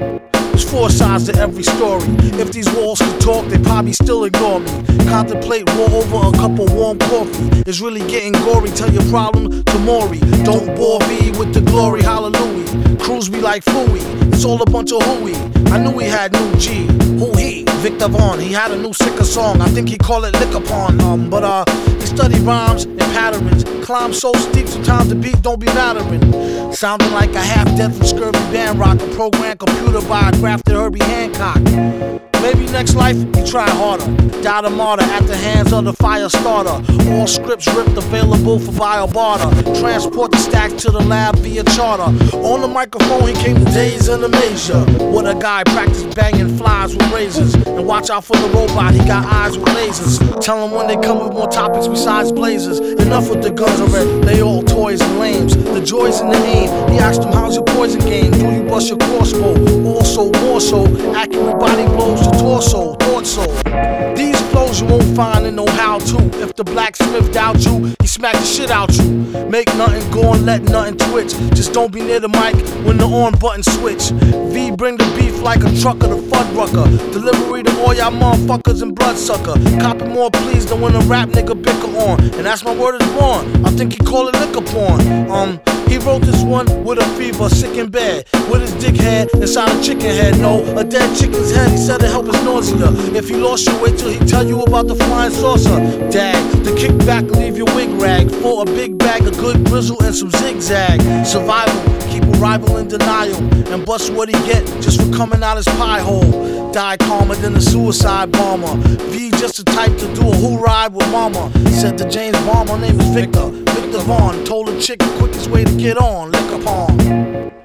There's four sides to every story. If these walls could talk, they'd probably still ignore me. Contemplate war over a cup of warm coffee. It's really getting gory. Tell your problem to Maury. Don't bore me with the glory, hallelujah. Cruise me like Fooey. It's all a bunch of hooey. I knew he had new G. Who he? Victor Vaughn. He had a new sicker song. I think he called it Lickupon. Um, but uh, he studied rhymes and patterns. Climbed so steep, sometimes the beat don't be mattering. Sounding like a half dead from scurvy band rock. A program computer by a crafted Herbie Hancock. Maybe next life he try harder. Died a martyr at the hands of the fire starter. All scripts ripped available for via barter. Transport the stack to the lab via charter. On the microphone he came to days in the major. What a guy practice banging flies with razors. And watch out for the robot, he got eyes with lasers. Tell him when they come with more topics besides blazers. Enough with the guns already, they all toys and lames. The joys in the aim. He asked him, How's your poison game? Do you bust your crossbow? Also, more so, accurate body blows torso, thought so. These flows you won't find in no how to. If the blacksmith doubt you, he smack the shit out you. Make nothing go and let nothing twitch. Just don't be near the mic when the on button switch. V bring the beef like a trucker to Fuddrucker. Delivery to all y'all motherfuckers and bloodsucker. Copy more please than when a rap nigga bicker on. And that's my word is born. I think he call it Lickupon. Um, he wrote this one with a fever, sick in bed, with his dick head inside a chicken head. No, a dead chicken's head. He said it nausea. If he lost you, wait till he tell you about the flying saucer. Dag, the kickback leave your wig rag for a big bag of good grizzle and some zigzag. Survival, keep a rival in denial and bust what he get just for coming out his pie hole. Die calmer than a suicide bomber. V just the type to do a who ride with mama. Said to James Bond, my name is Victor. Victor Vaughn told a chick the quickest way to get on, lick upon.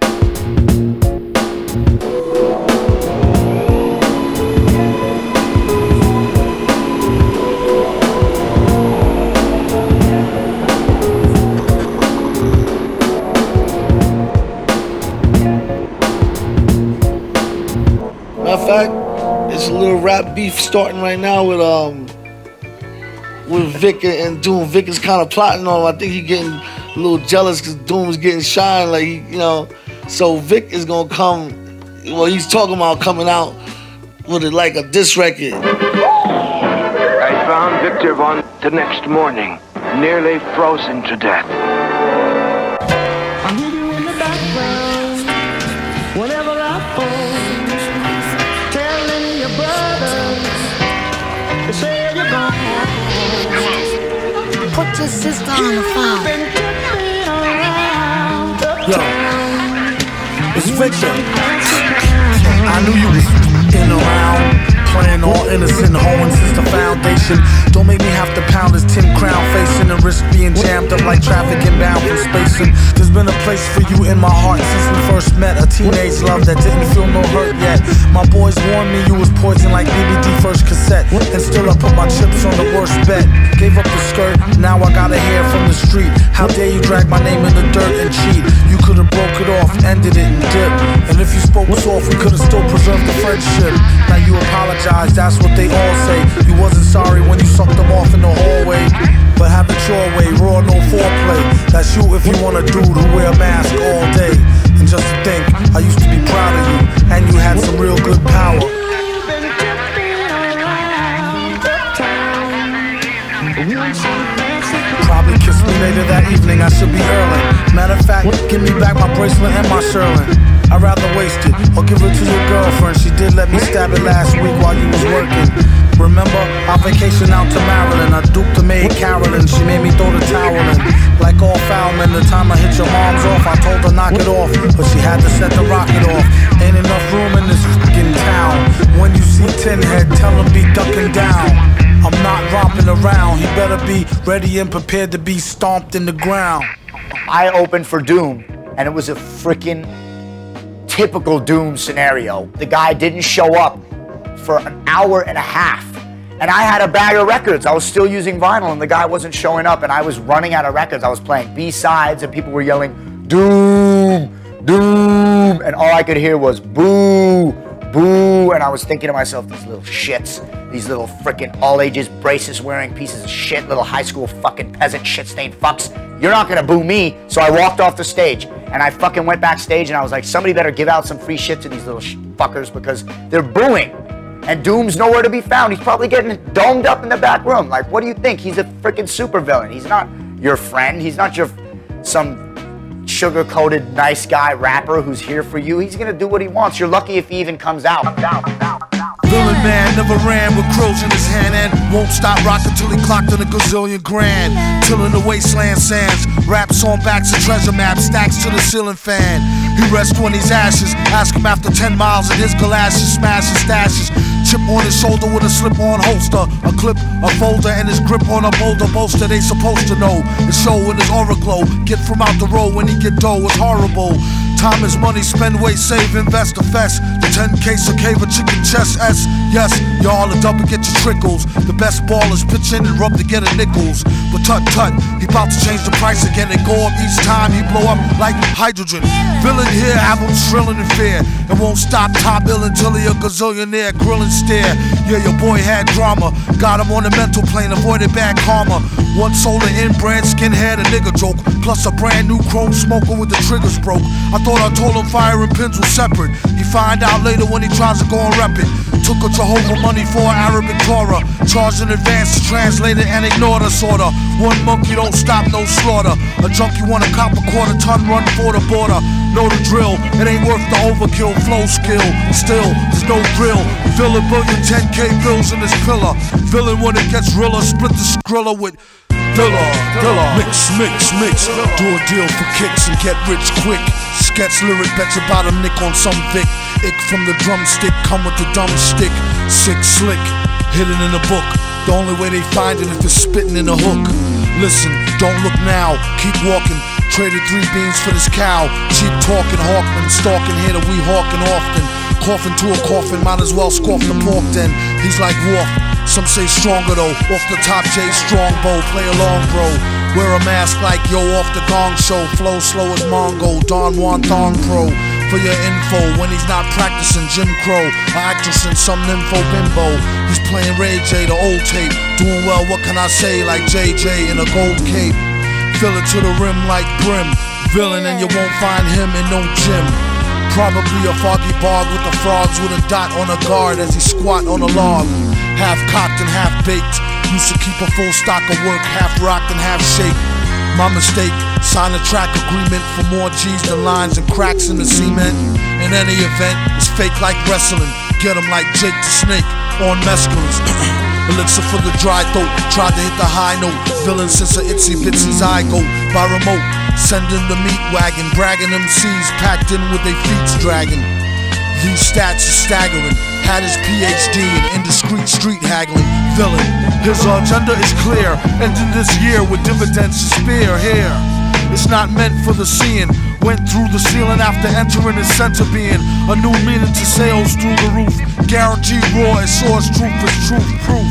Matter of fact, it's a little rap beef starting right now with um with Vic and Doom. Vic is kind of plotting on him. I think he getting a little jealous because Doom's getting shine. Like you know, so Vic is gonna come. Well, he's talking about coming out with it like a diss record. I found Victor Von the next morning, nearly frozen to death. Put your sister on the phone. Yo, it's Victor. I knew you was in around playing all innocent, hoeing since the foundation. Don't make me have to pound this tin crown facing and risk being jammed up like traffic inbound from spacing. There's been a place for you in my heart since we first met. A teenage love that didn't feel no hurt yet. My boys warned me you was poison like BBD first cassette. And still I put my chips on the worst bet. Gave up the skirt, now I gotta hear from the street. How dare you drag my name in the dirt and cheat? You could've broke it off, ended it and dipped. And if you spoke soft, we could've still preserved the friendship. Now you apologize, that's what they all say. You wasn't sorry when you sucked them off in the hallway. But have it your way, raw, no foreplay. That's you if you want a dude who wear a mask all day. And just think, I used to be proud of you, and you had some real good power. Probably kiss me later that evening, I should be early. Matter of fact, give me back my bracelet and my Sherlin. I'd rather waste it or give it to your girlfriend. She did let me stab it last week while you was working. Remember our vacation out to Maryland? I duped the maid Carolyn. She made me throw the towel in. Like all foul men, the time I hit your mom's off, I told her knock it off, but she had to set the rocket off. Ain't enough room in this fucking town. When you see Tin Head, tell him be ducking down. I'm not romping around. He better be ready and prepared to be stomped in the ground. I opened for Doom, and it was a freaking typical Doom scenario. The guy didn't show up for an hour and a half. And I had a bag of records. I was still using vinyl, and the guy wasn't showing up, and I was running out of records. I was playing B sides, and people were yelling, Doom, Doom. And all I could hear was boo, boo. And I was thinking to myself, these little shits, these little freaking all ages braces wearing pieces of shit, little high school fucking peasant shit stained fucks. You're not gonna boo me. So I walked off the stage and I fucking went backstage and I was like, somebody better give out some free shit to these little sh- fuckers because they're booing. And Doom's nowhere to be found. He's probably getting domed up in the back room. Like, what do you think? He's a freaking supervillain. He's not your friend. He's not your some sugar-coated nice guy rapper who's here for you. He's gonna do what he wants. You're lucky if he even comes out. Villain man never ran with crows in his hand and won't stop rocking till he clocked in a gazillion grand. Tilling the wasteland sands, raps on backs of treasure maps, stacks to the ceiling fan. He rests on his ashes, ask him after 10 miles in his galoshes, smash his stashes. Chip on his shoulder with a slip on holster, a clip, a folder, and his grip on a boulder bolster. They supposed to know. The show in his aura glow. Get from out the road when he get dough, it's horrible. Time is money, spend, wait, save, invest, invest. The 10K so cave a chicken chest S. Yes, y'all are double get your trickles. The best ballers pitch in and rub to get a nickels. But tut tut, he about to change the price again and go up each time he blow up like hydrogen. Villain here, have him shrilling in fear. And won't stop top ill until he a gazillionaire, grilling stare. Yeah, your boy had drama. Got him on the mental plane, avoided bad karma. One solar inbred skinhead, a nigga joke. Plus a brand new chrome smoker with the triggers broke. I thought I told him fire and pins were separate. He find out later when he tries to go and rep it. Took a Jehovah money for an Arabic Torah. Charged in advance translated and ignored the sorta. One monkey don't stop, no slaughter. A junkie want a cop a quarter ton run for the border. Know the drill, it ain't worth the overkill. Flow skill, still, there's no thrill. Fill a billion 10k bills in this pillar. Villain when it gets realer, split the skrilla with Dilla, Dilla. Mix, mix, mix. Do a deal for kicks and get rich quick. Sketch lyric, bet your bottom nick on some Vic. Ick from the drumstick, come with the dumb stick. Sick, slick, hidden in a book. The only way they find it if it's spitting in a hook. Listen, don't look now, keep walking. Traded three beans for this cow. Cheap talking, Hawkman, stalking here that we hawking often. Coughing to a coffin, might as well scoff the pork then. He's like Wolf. Some say stronger though. Off the top, Jay Strongbow. Play along, bro. Wear a mask like yo off the gong show. Flow slow as Mongo. Don Juan Thong Pro. For your info, when he's not practicing Jim Crow, an actress in some nympho bimbo. He's playing Ray J, the old tape. Doing well, what can I say? Like JJ in a gold cape. Fill it to the rim like brim. Villain, and you won't find him in no gym. Probably a foggy bog with the frogs with a dot on a guard as he squat on a log. Half cocked and half baked. Used to keep a full stock of work, half rocked and half shaped. My mistake, sign a track agreement for more G's than lines and cracks in the cement. In any event, it's fake like wrestling. Get 'em like Jake the Snake on mescalines. Elixir for the dry throat. Tried to hit the high note. Villain since a itsy bitsy zygote by remote. Sending the meat wagon, bragging MCs packed in with their feet dragging. These stats are staggering. Had his PhD in indiscreet street haggling. Villain. His agenda is clear. Ending this year with dividends to spare here. It's not meant for the seeing. Went through the ceiling after entering his center being. A new meaning to sales through the roof. Guaranteed raw as source truth is truth proof.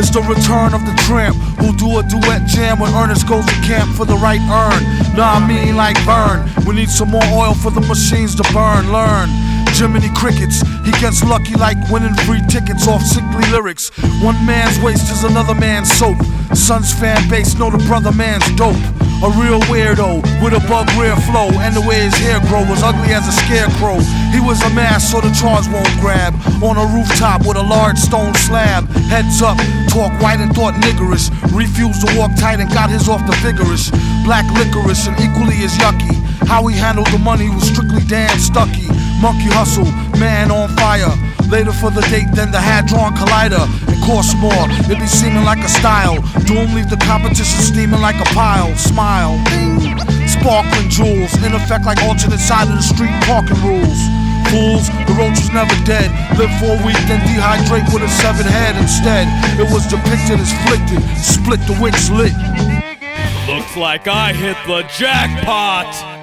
It's the return of the tramp who'll do a duet jam when Ernest goes to camp for the right earn. Nah, I mean like burn. We need some more oil for the machines to burn. Learn. Jiminy Crickets, he gets lucky like winning free tickets off sickly lyrics. One man's waste is another man's soap. Son's fan base know the brother man's dope. A real weirdo with a bug rear flow, and the way his hair grow was ugly as a scarecrow. He was a mass so the charge won't grab. On a rooftop with a large stone slab. Heads up, talk white and thought niggerish. Refused to walk tight and got his off the vigorous. Black licorice and equally as yucky. How he handled the money was strictly damn stucky. Monkey hustle, man on fire. Later for the date than the Hadron Collider. It costs more, it be seeming like a style. Doom leave the competition steaming like a pile. Smile. Sparkling jewels, in effect like alternate side of the street parking rules. Fools, the roach was never dead. Live for a week, then dehydrate with a severed head instead. It was depicted as flicted, split the wicks lit. Looks like I hit the jackpot.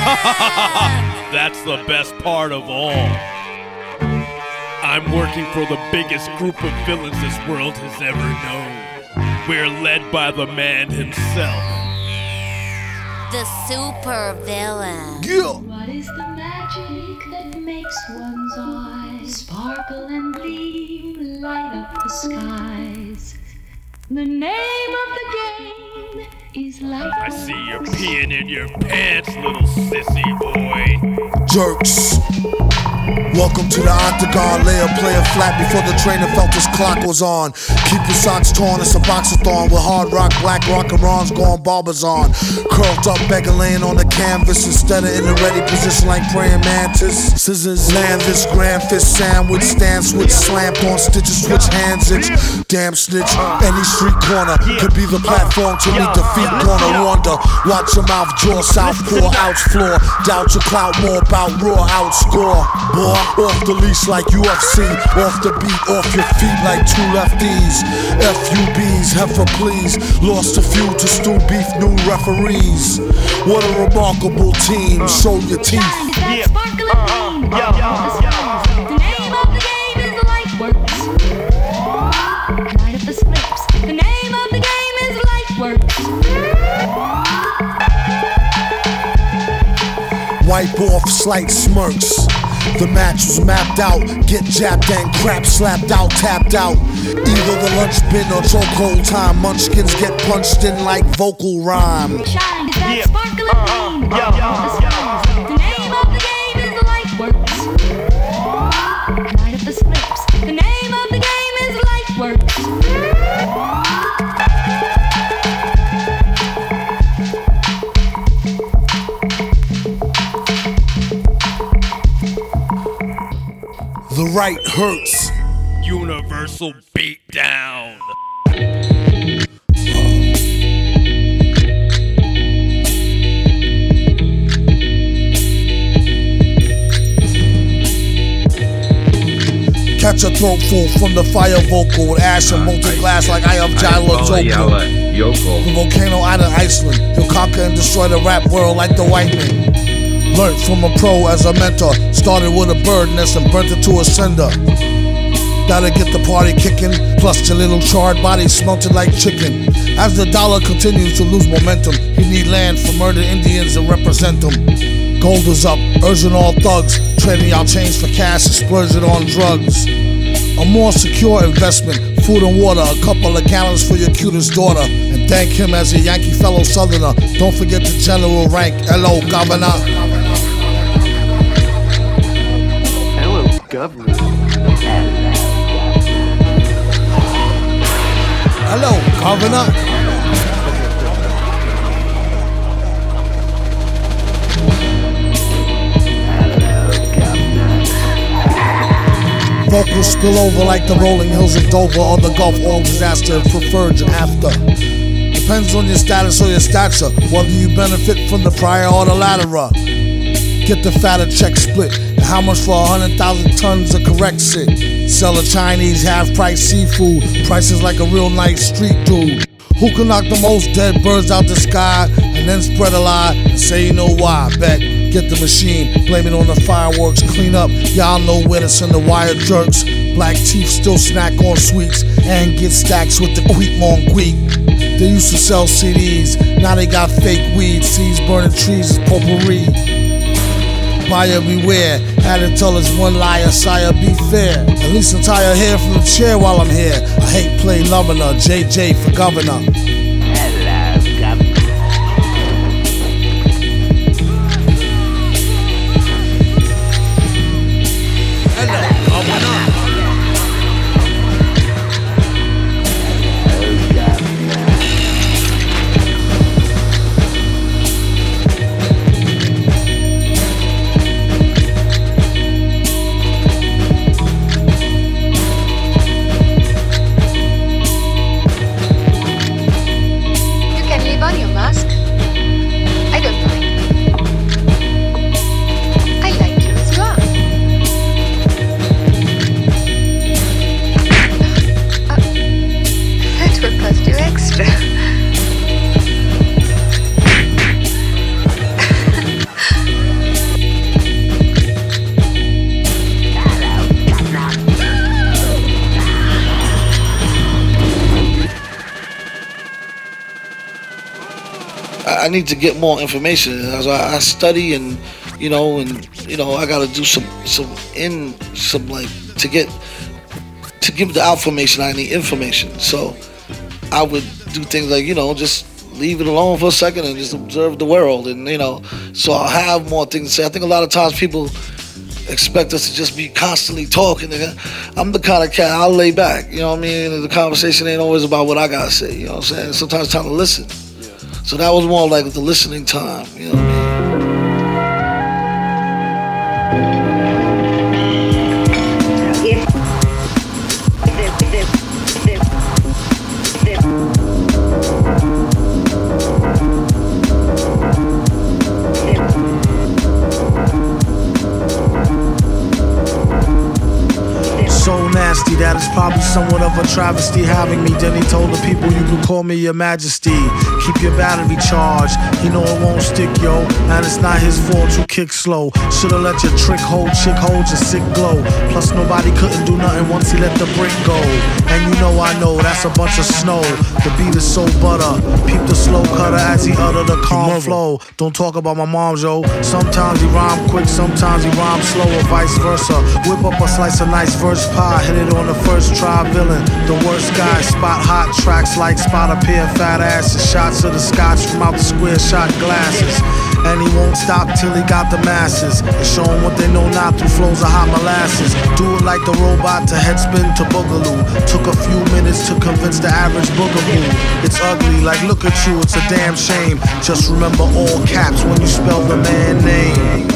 Super That's the best part of all. I'm working for the biggest group of villains this world has ever known. We're led by the man himself. The super villain. What is the magic that makes one's eyes sparkle and gleam, light up the skies? The name of the game is life. I see you peeing in your pants, little sissy boy. Jerks. Welcome to the octagon. Lay a player flat before the trainer felt his clock was on. Keep your socks torn, it's a boxathon with hard rock, black rock, and Ron's going barbers on. Curled up, beggar laying on the canvas instead of in a ready position like praying mantis. Scissors land this grand fist sandwich, stand switch, slammed on stitches, switch hands itch. Damn snitch, any street corner could be the platform to meet defeat. Corner wonder, watch your mouth draw, southpaw, outs floor. Doubt your clout more about raw outscore. Boy, off the leash like UFC, off the beat, off your feet like two lefties. FUBs, heifer please, lost a few to stew beef, new referees. What a remarkable team, show your teeth. That sparkling beam. The uh-huh. Wipe off slight smirks. The match was mapped out, get jabbed and crap slapped out, tapped out. Either the lunch bin or chokehold time. Munchkins get punched in like vocal rhyme. Shine is that sparkling uh-huh. beam. Right hurts. Universal beatdown. Catch a throat full from the fire vocal with ash and molten glass like Eyjafjallajökull. The volcano out of Iceland. He'll conquer and destroy the rap world like the white man. Learned from a pro as a mentor. Started with a bird nest and burnt it to a cinder. Gotta get the party kicking. Plus your little charred body smelted like chicken. As the dollar continues to lose momentum, he need land for murdered Indians to represent them. Gold is up, urging all thugs, trading out chains for cash and splurging on drugs. A more secure investment, food and water, a couple of gallons for your cutest daughter. And thank him as a Yankee fellow Southerner. Don't forget the general rank, hello, governor. Hello, governor. Hello, governor. Vocals spill over like the rolling hills of Dover or the Gulf oil disaster, preferred and after. Depends on your status or your stature, whether you benefit from the prior or the latter. Get the fatter check split. How much for a hundred thousand tons of correct shit? Sell a Chinese half price seafood. Prices like a real nice street dude. Who can knock the most dead birds out the sky and then spread a lie and say you know why? Bet, get the machine, blame it on the fireworks, clean up. Y'all know where to send the wire jerks. Black teeth still snack on sweets and get stacks with the quick mon quick. They used to sell CDs, now they got fake weed. Seeds burning trees is potpourri. Buyer beware, had to tell us one liar, sire, be fair. At least untie her hair from the chair while I'm here. I hate play loving her, JJ for governor. Need to get more information. As I, I study and you know and you know I got to do some some in some like to get to give the information I need information. So I would do things like you know just leave it alone for a second and just observe the world and you know so I'll have more things to say. I think a lot of times people expect us to just be constantly talking. I'm the kind of cat I'll lay back. You know what I mean? The conversation ain't always about what I gotta say. You know what I'm saying? Sometimes it's time to listen. So that was more like the listening time. You know what I mean? So nasty that it's probably somewhat of a travesty having me. Then he told the people you can call me your majesty. Keep your battery charged. He know it won't stick, yo. And it's not his fault you kick slow. Shoulda let your trick hold, chick hold your sick glow. Plus nobody couldn't do nothing once he let the brick go. And you know I know that's a bunch of snow. The beat is so butter. Peep the slow cutter as he utter the calm flow. Don't talk about my mom, yo. Sometimes he rhyme quick, sometimes he rhyme slow, or vice versa. Whip up a slice of nice verse pie, hit it on the first try, villain. The worst guy, spot hot tracks like spot a pair fat asses. Shots of the scotch from out the square shot glasses. And he won't stop till he got the masses. And show 'em what they know not through flows of hot molasses. Do it like the robot to headspin to boogaloo. Took a few minutes to convince the average boogaboo. It's ugly, like look at you, it's a damn shame. Just remember all caps when you spell the man name.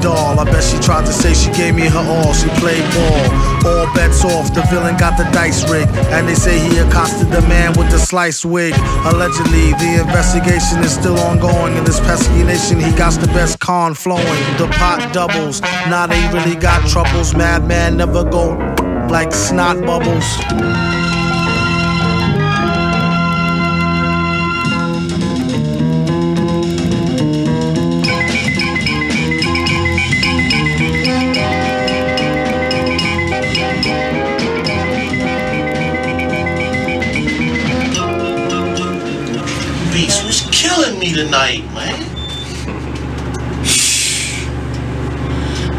Doll. I bet she tried to say she gave me her all. She played ball. All bets off. The villain got the dice rigged. And they say he accosted the man with the slice wig. Allegedly, the investigation is still ongoing. In this pesky nation, he got the best con flowing. The pot doubles. Now they really got troubles. Madman never go like snot bubbles.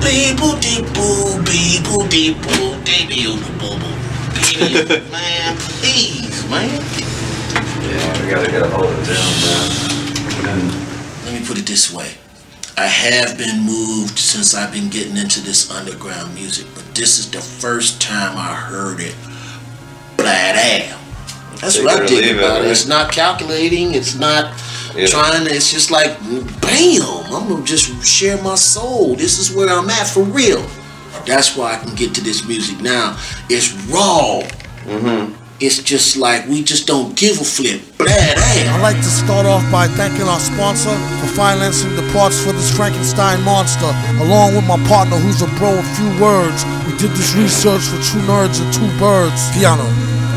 Beeple dee boo, beeple dee boo, baby on the bubble. Man, please, man. Yeah, we gotta get a hold of them, man. Let me put it this way. I have been moved since I've been getting into this underground music, but this is the first time I heard it. Blah, damn. That's what I dig about it. It's not calculating. It's not Yeah. trying to. It's just like, bam. I'm gonna just share my soul. This is where I'm at for real. That's why I can get to this music now. It's raw. Mm-hmm. It's just like we just don't give a flip. Bad ass. I'd like to start off by thanking our sponsor for financing the parts for this Frankenstein monster, along with my partner who's a bro of few words. We did this research for two nerds and two birds. Piano.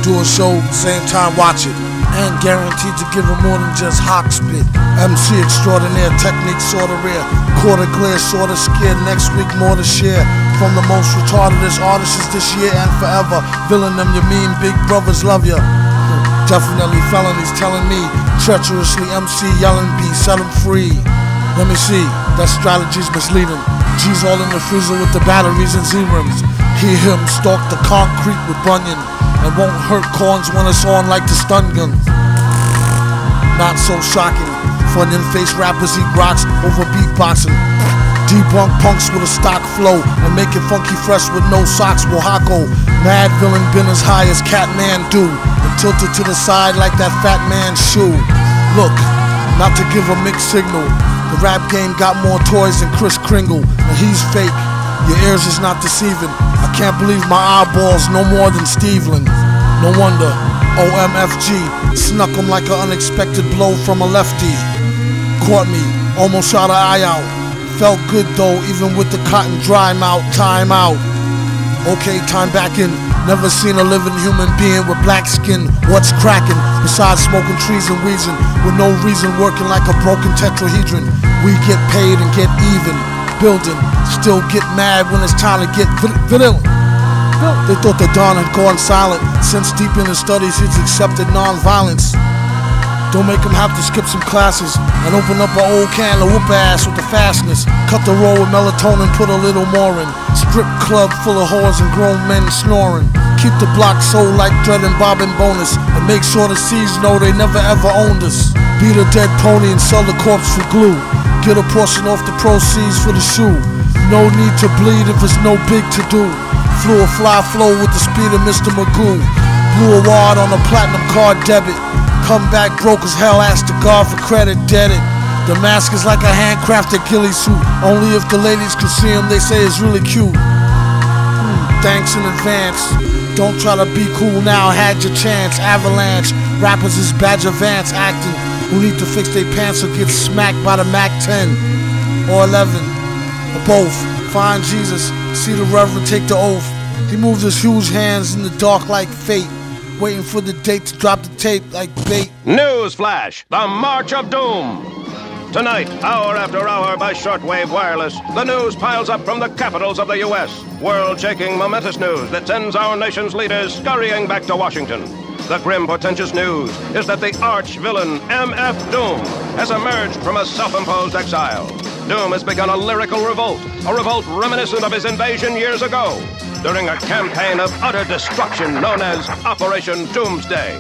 Do a show, same time watch it. And guaranteed to give him more than just hawk spit. MC extraordinaire, technique sorta rare. Quarter clear, sorta scared. Next week, more to share. From the most retardedest artists this year and forever. Villain them, you mean big brothers love ya. Definitely felonies telling me. Treacherously MC yelling B, set 'em free. Let me see, that strategy's misleading. G's all in the freezer with the batteries and Z-rims. Hear him stalk the concrete with Bunyan. And won't hurt corns when it's on like the stun gun. Not so shocking. Funyun face rappers eat rocks over beatboxing. Debunk punks with a stock flow and make it funky fresh with no socks. Oaxaca, mad villain been as high as Kathmandu and tilted to the side like that fat man's shoe. Look, not to give a mixed signal. The rap game got more toys than Kris Kringle, and he's fake. Your ears is not deceiving. I can't believe my eyeballs no more than Stevland. No wonder OMFG snuck him like an unexpected blow from a lefty. Caught me, almost shot an eye out. Felt good though, even with the cotton dry mouth. Time out. Okay, time back in. Never seen a living human being with black skin. What's cracking? Besides smoking trees and wheezing, with no reason working like a broken tetrahedron. We get paid and get even. Building, still get mad when it's time to get villain. They thought the Don had gone silent. Since deep in his studies, he's accepted non-violence. Don't make him have to skip some classes and open up an old can of whoop ass with the fastness. Cut the roll with melatonin, put a little more in. Strip club full of whores and grown men snoring. Keep the block sold like Dread and Bob and Bonus. And make sure the C's know they never ever owned us. Beat a dead pony and sell the corpse for glue. Get a portion off the proceeds for the shoe. No need to bleed if it's no big to do. Flew a fly flow with the speed of Mr. Magoo. Blew a wad on a platinum card debit. Come back broke as hell, asked the guard for credit, dead it. The mask is like a handcrafted ghillie suit. Only if the ladies can see him, they say it's really cute. Hmm, thanks in advance. Don't try to be cool now, had your chance. Avalanche, rappers is Bagger Vance acting. Who need to fix their pants or get smacked by the Mac 10 or 11 or both. Find Jesus, see the Reverend take the oath. He moves his huge hands in the dark like fate, waiting for the date to drop the tape like bait. News Flash, the March of Doom. Tonight, hour after hour by shortwave wireless, the news piles up from the capitals of the U.S. World shaking, momentous news that sends our nation's leaders scurrying back to Washington. The grim, portentous news is that the arch villain, M.F. Doom, has emerged from a self imposed exile. Doom has begun a lyrical revolt, a revolt reminiscent of his invasion years ago, during a campaign of utter destruction known as Operation Doomsday.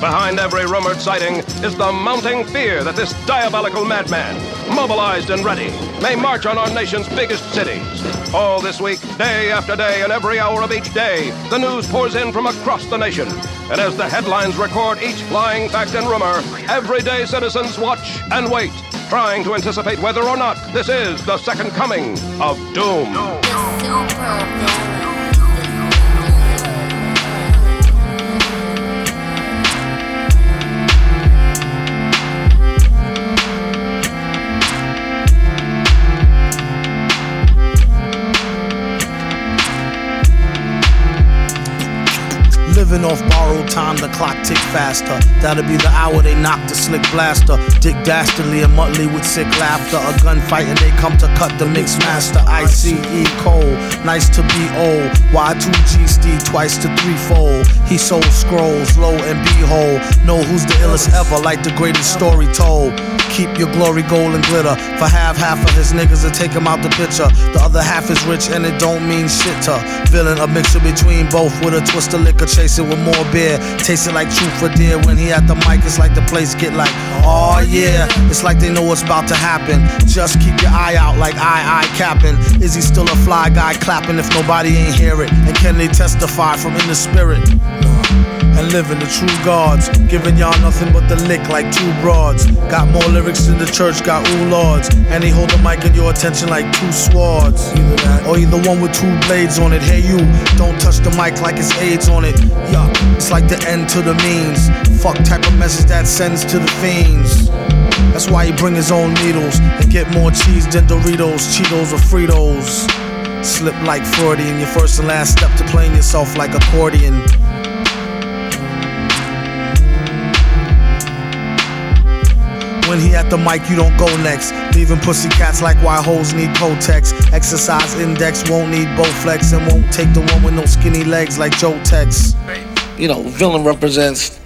Behind every rumored sighting is the mounting fear that this diabolical madman, mobilized and ready, may march on our nation's biggest cities. All this week, day after day, and every hour of each day, the news pours in from across the nation. And as the headlines record each flying fact and rumor, everyday citizens watch and wait, trying to anticipate whether or not this is the second coming of Doom. Living off borrowed time, the clock tick faster. That'll be the hour they knock the slick blaster. Dick Dastardly and Muttley with sick laughter. A gunfight and they come to cut the mix master. ICE Cole, nice to be old. Y2G Steve twice to threefold. He sold scrolls, low and behold. Know who's the illest ever, like the greatest story told. Keep your glory gold and glitter. For half, half of his niggas to take him out the picture. The other half is rich and it don't mean shit to. Villain, a mixture between both with a twist of liquor, chase it with more beer. Taste it like truth for dear. When he at the mic, it's like the place get like, oh yeah. It's like they know what's about to happen. Just keep your eye out like I, I capping. Is he still a fly guy clapping if nobody ain't hear it? And can they testify from in the spirit? And living the true gods. Giving y'all nothing but the lick like two broads. Got more lyrics than the church got ooh lords. And he hold the mic in your attention like two swords. Either that or either one with two blades on it. Hey you, don't touch the mic like it's AIDS on it. Yeah, it's like the end to the means. Fuck type of message that sends to the fiends. That's why he bring his own needles and get more cheese than Doritos, Cheetos, or Fritos. Slip like Freudian, your first and last step to playing yourself like accordion. When he at the mic, you don't go next. Leaving pussy cats like why hoes need Kotex. Exercise index won't need Bowflex and won't take the one with no skinny legs like Joe Tex. You know, villain represents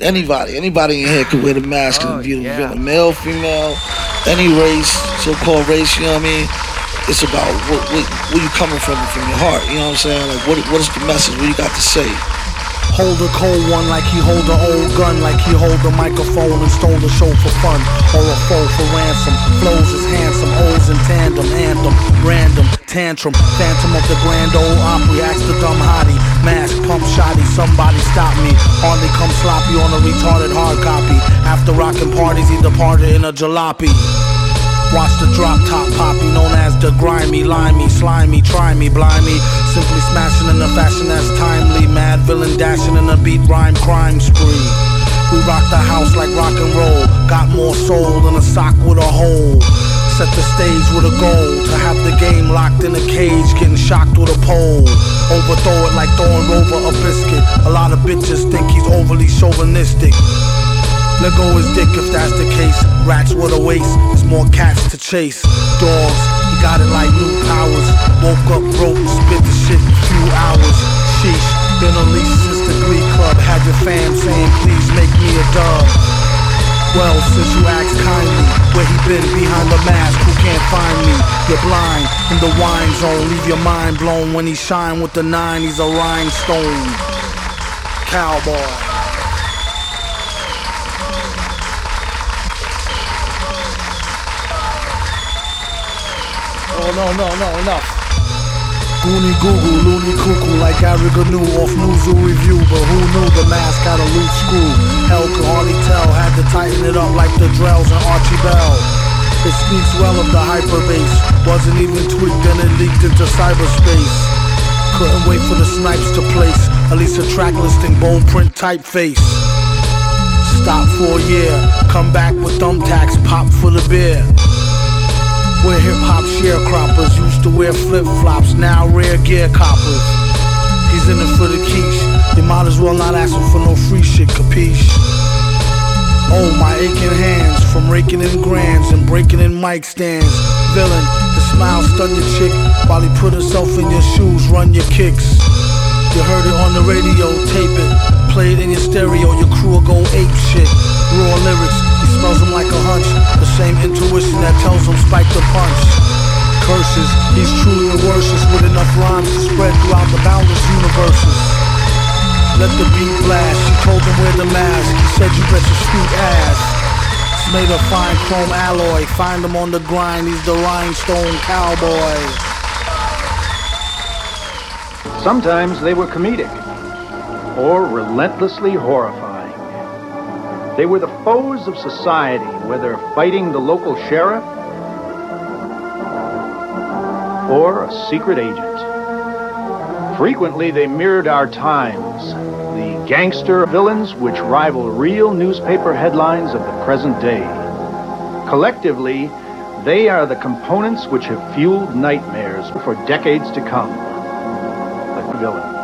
anybody. Anybody in here could wear the mask and oh, be a villain. Male, female, any race, so-called race. You know what I mean? It's about what, what, where you coming from from your heart. You know what I'm saying? Like, what, what is the message? What you got to say? Hold a cold one like he hold an old gun, like he hold a microphone and stole the show for fun, or a foe for ransom. Flows is handsome, O's in tandem, anthem, random, tantrum, phantom of the grand old opry, ask the dumb hottie, mask, pump shotty, somebody stop me. Hardly come sloppy on a retarded hard copy. After rocking parties, he departed in a jalopy. Watch the drop top poppy, known as the grimy, limey, slimy, try me, blind me. Simply smashing in a fashion that's timely. Mad villain dashing in a beat rhyme crime spree. We rock the house like rock and roll. Got more soul than a sock with a hole. Set the stage with a goal to have the game locked in a cage, getting shocked with a pole. Overthrow it like throwing over a biscuit. A lot of bitches think he's overly chauvinistic. Let go his dick if that's the case. Rats with a waist, more cats to chase. Dogs, he got it like new powers. Woke up broke, spit the shit in a few hours. Sheesh, been unleashed since the Glee Club. Had your fam saying, please make me a dub. Well, since you asked kindly, where he been behind the mask? Who can't find me? You're blind in the wine zone. Leave your mind blown when he shine with the nine. He's a rhinestone cowboy. No, no, no, enough. Goonie goo goo, loony cuckoo like Gary Gnu off Newzoo Review. But who knew the mask had a loose screw? Hell could hardly tell, had to tighten it up like the Drells and Archie Bell. It speaks well of the hyperbase. Wasn't even tweaked, then it leaked into cyberspace. Couldn't wait for the snipes to place. At least a track listing, bold print typeface. Stop for a year, come back with thumbtacks, pop for the beer. We're hip hop sharecroppers, used to wear flip flops, now rare gear coppers. He's in it for the quiche, you might as well not ask him for no free shit, capiche? Oh, my aching hands from raking in grands and breaking in mic stands. Villain, the smile stun your chick while he put himself in your shoes, run your kicks. You heard it on the radio, tape it, play it in your stereo, your crew will go ape shit. Raw lyrics, he smells them like a hunch, the same intuition that tells him spike the punch. Curses, he's truly a worship with enough rhymes to spread throughout the boundless universes. Let the beat blast, she told him wear the mask, he said you bet your sweet ass. Made of fine chrome alloy, find him on the grind, he's the rhinestone cowboy. Sometimes they were comedic or relentlessly horrifying. They were the foes of society, whether fighting the local sheriff or a secret agent. Frequently, they mirrored our times, the gangster villains which rival real newspaper headlines of the present day. Collectively, they are the components which have fueled nightmares for decades to come. The.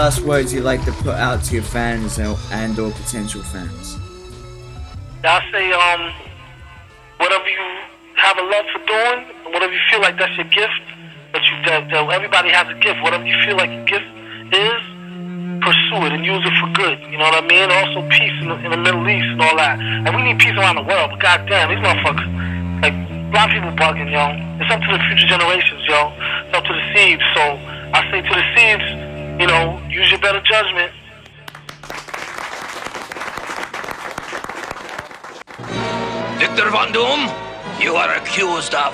Last words you'd like to put out to your fans and, or potential fans? I say, um, whatever you have a love for doing, whatever you feel like that's your gift, that you that, that everybody has a gift. Whatever you feel like your gift is, pursue it and use it for good. You know what I mean? Also, peace in the, in the Middle East and all that. And we need peace around the world. But goddamn, these motherfuckers, like a lot of people bugging, yo. It's up to the future generations, yo. It's up to the Seeds. So I say to the Seeds, you know, use your better judgment. Victor Von Doom, you are accused of.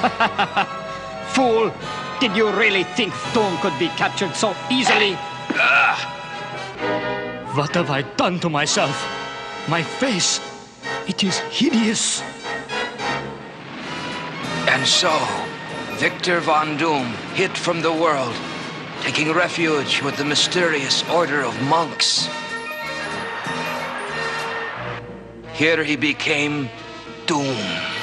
Fool! Did you really think Doom could be captured so easily? Ah. What have I done to myself? My face, it is hideous. And so, Victor Von Doom hid from the world, taking refuge with the mysterious Order of Monks. Here he became Doom.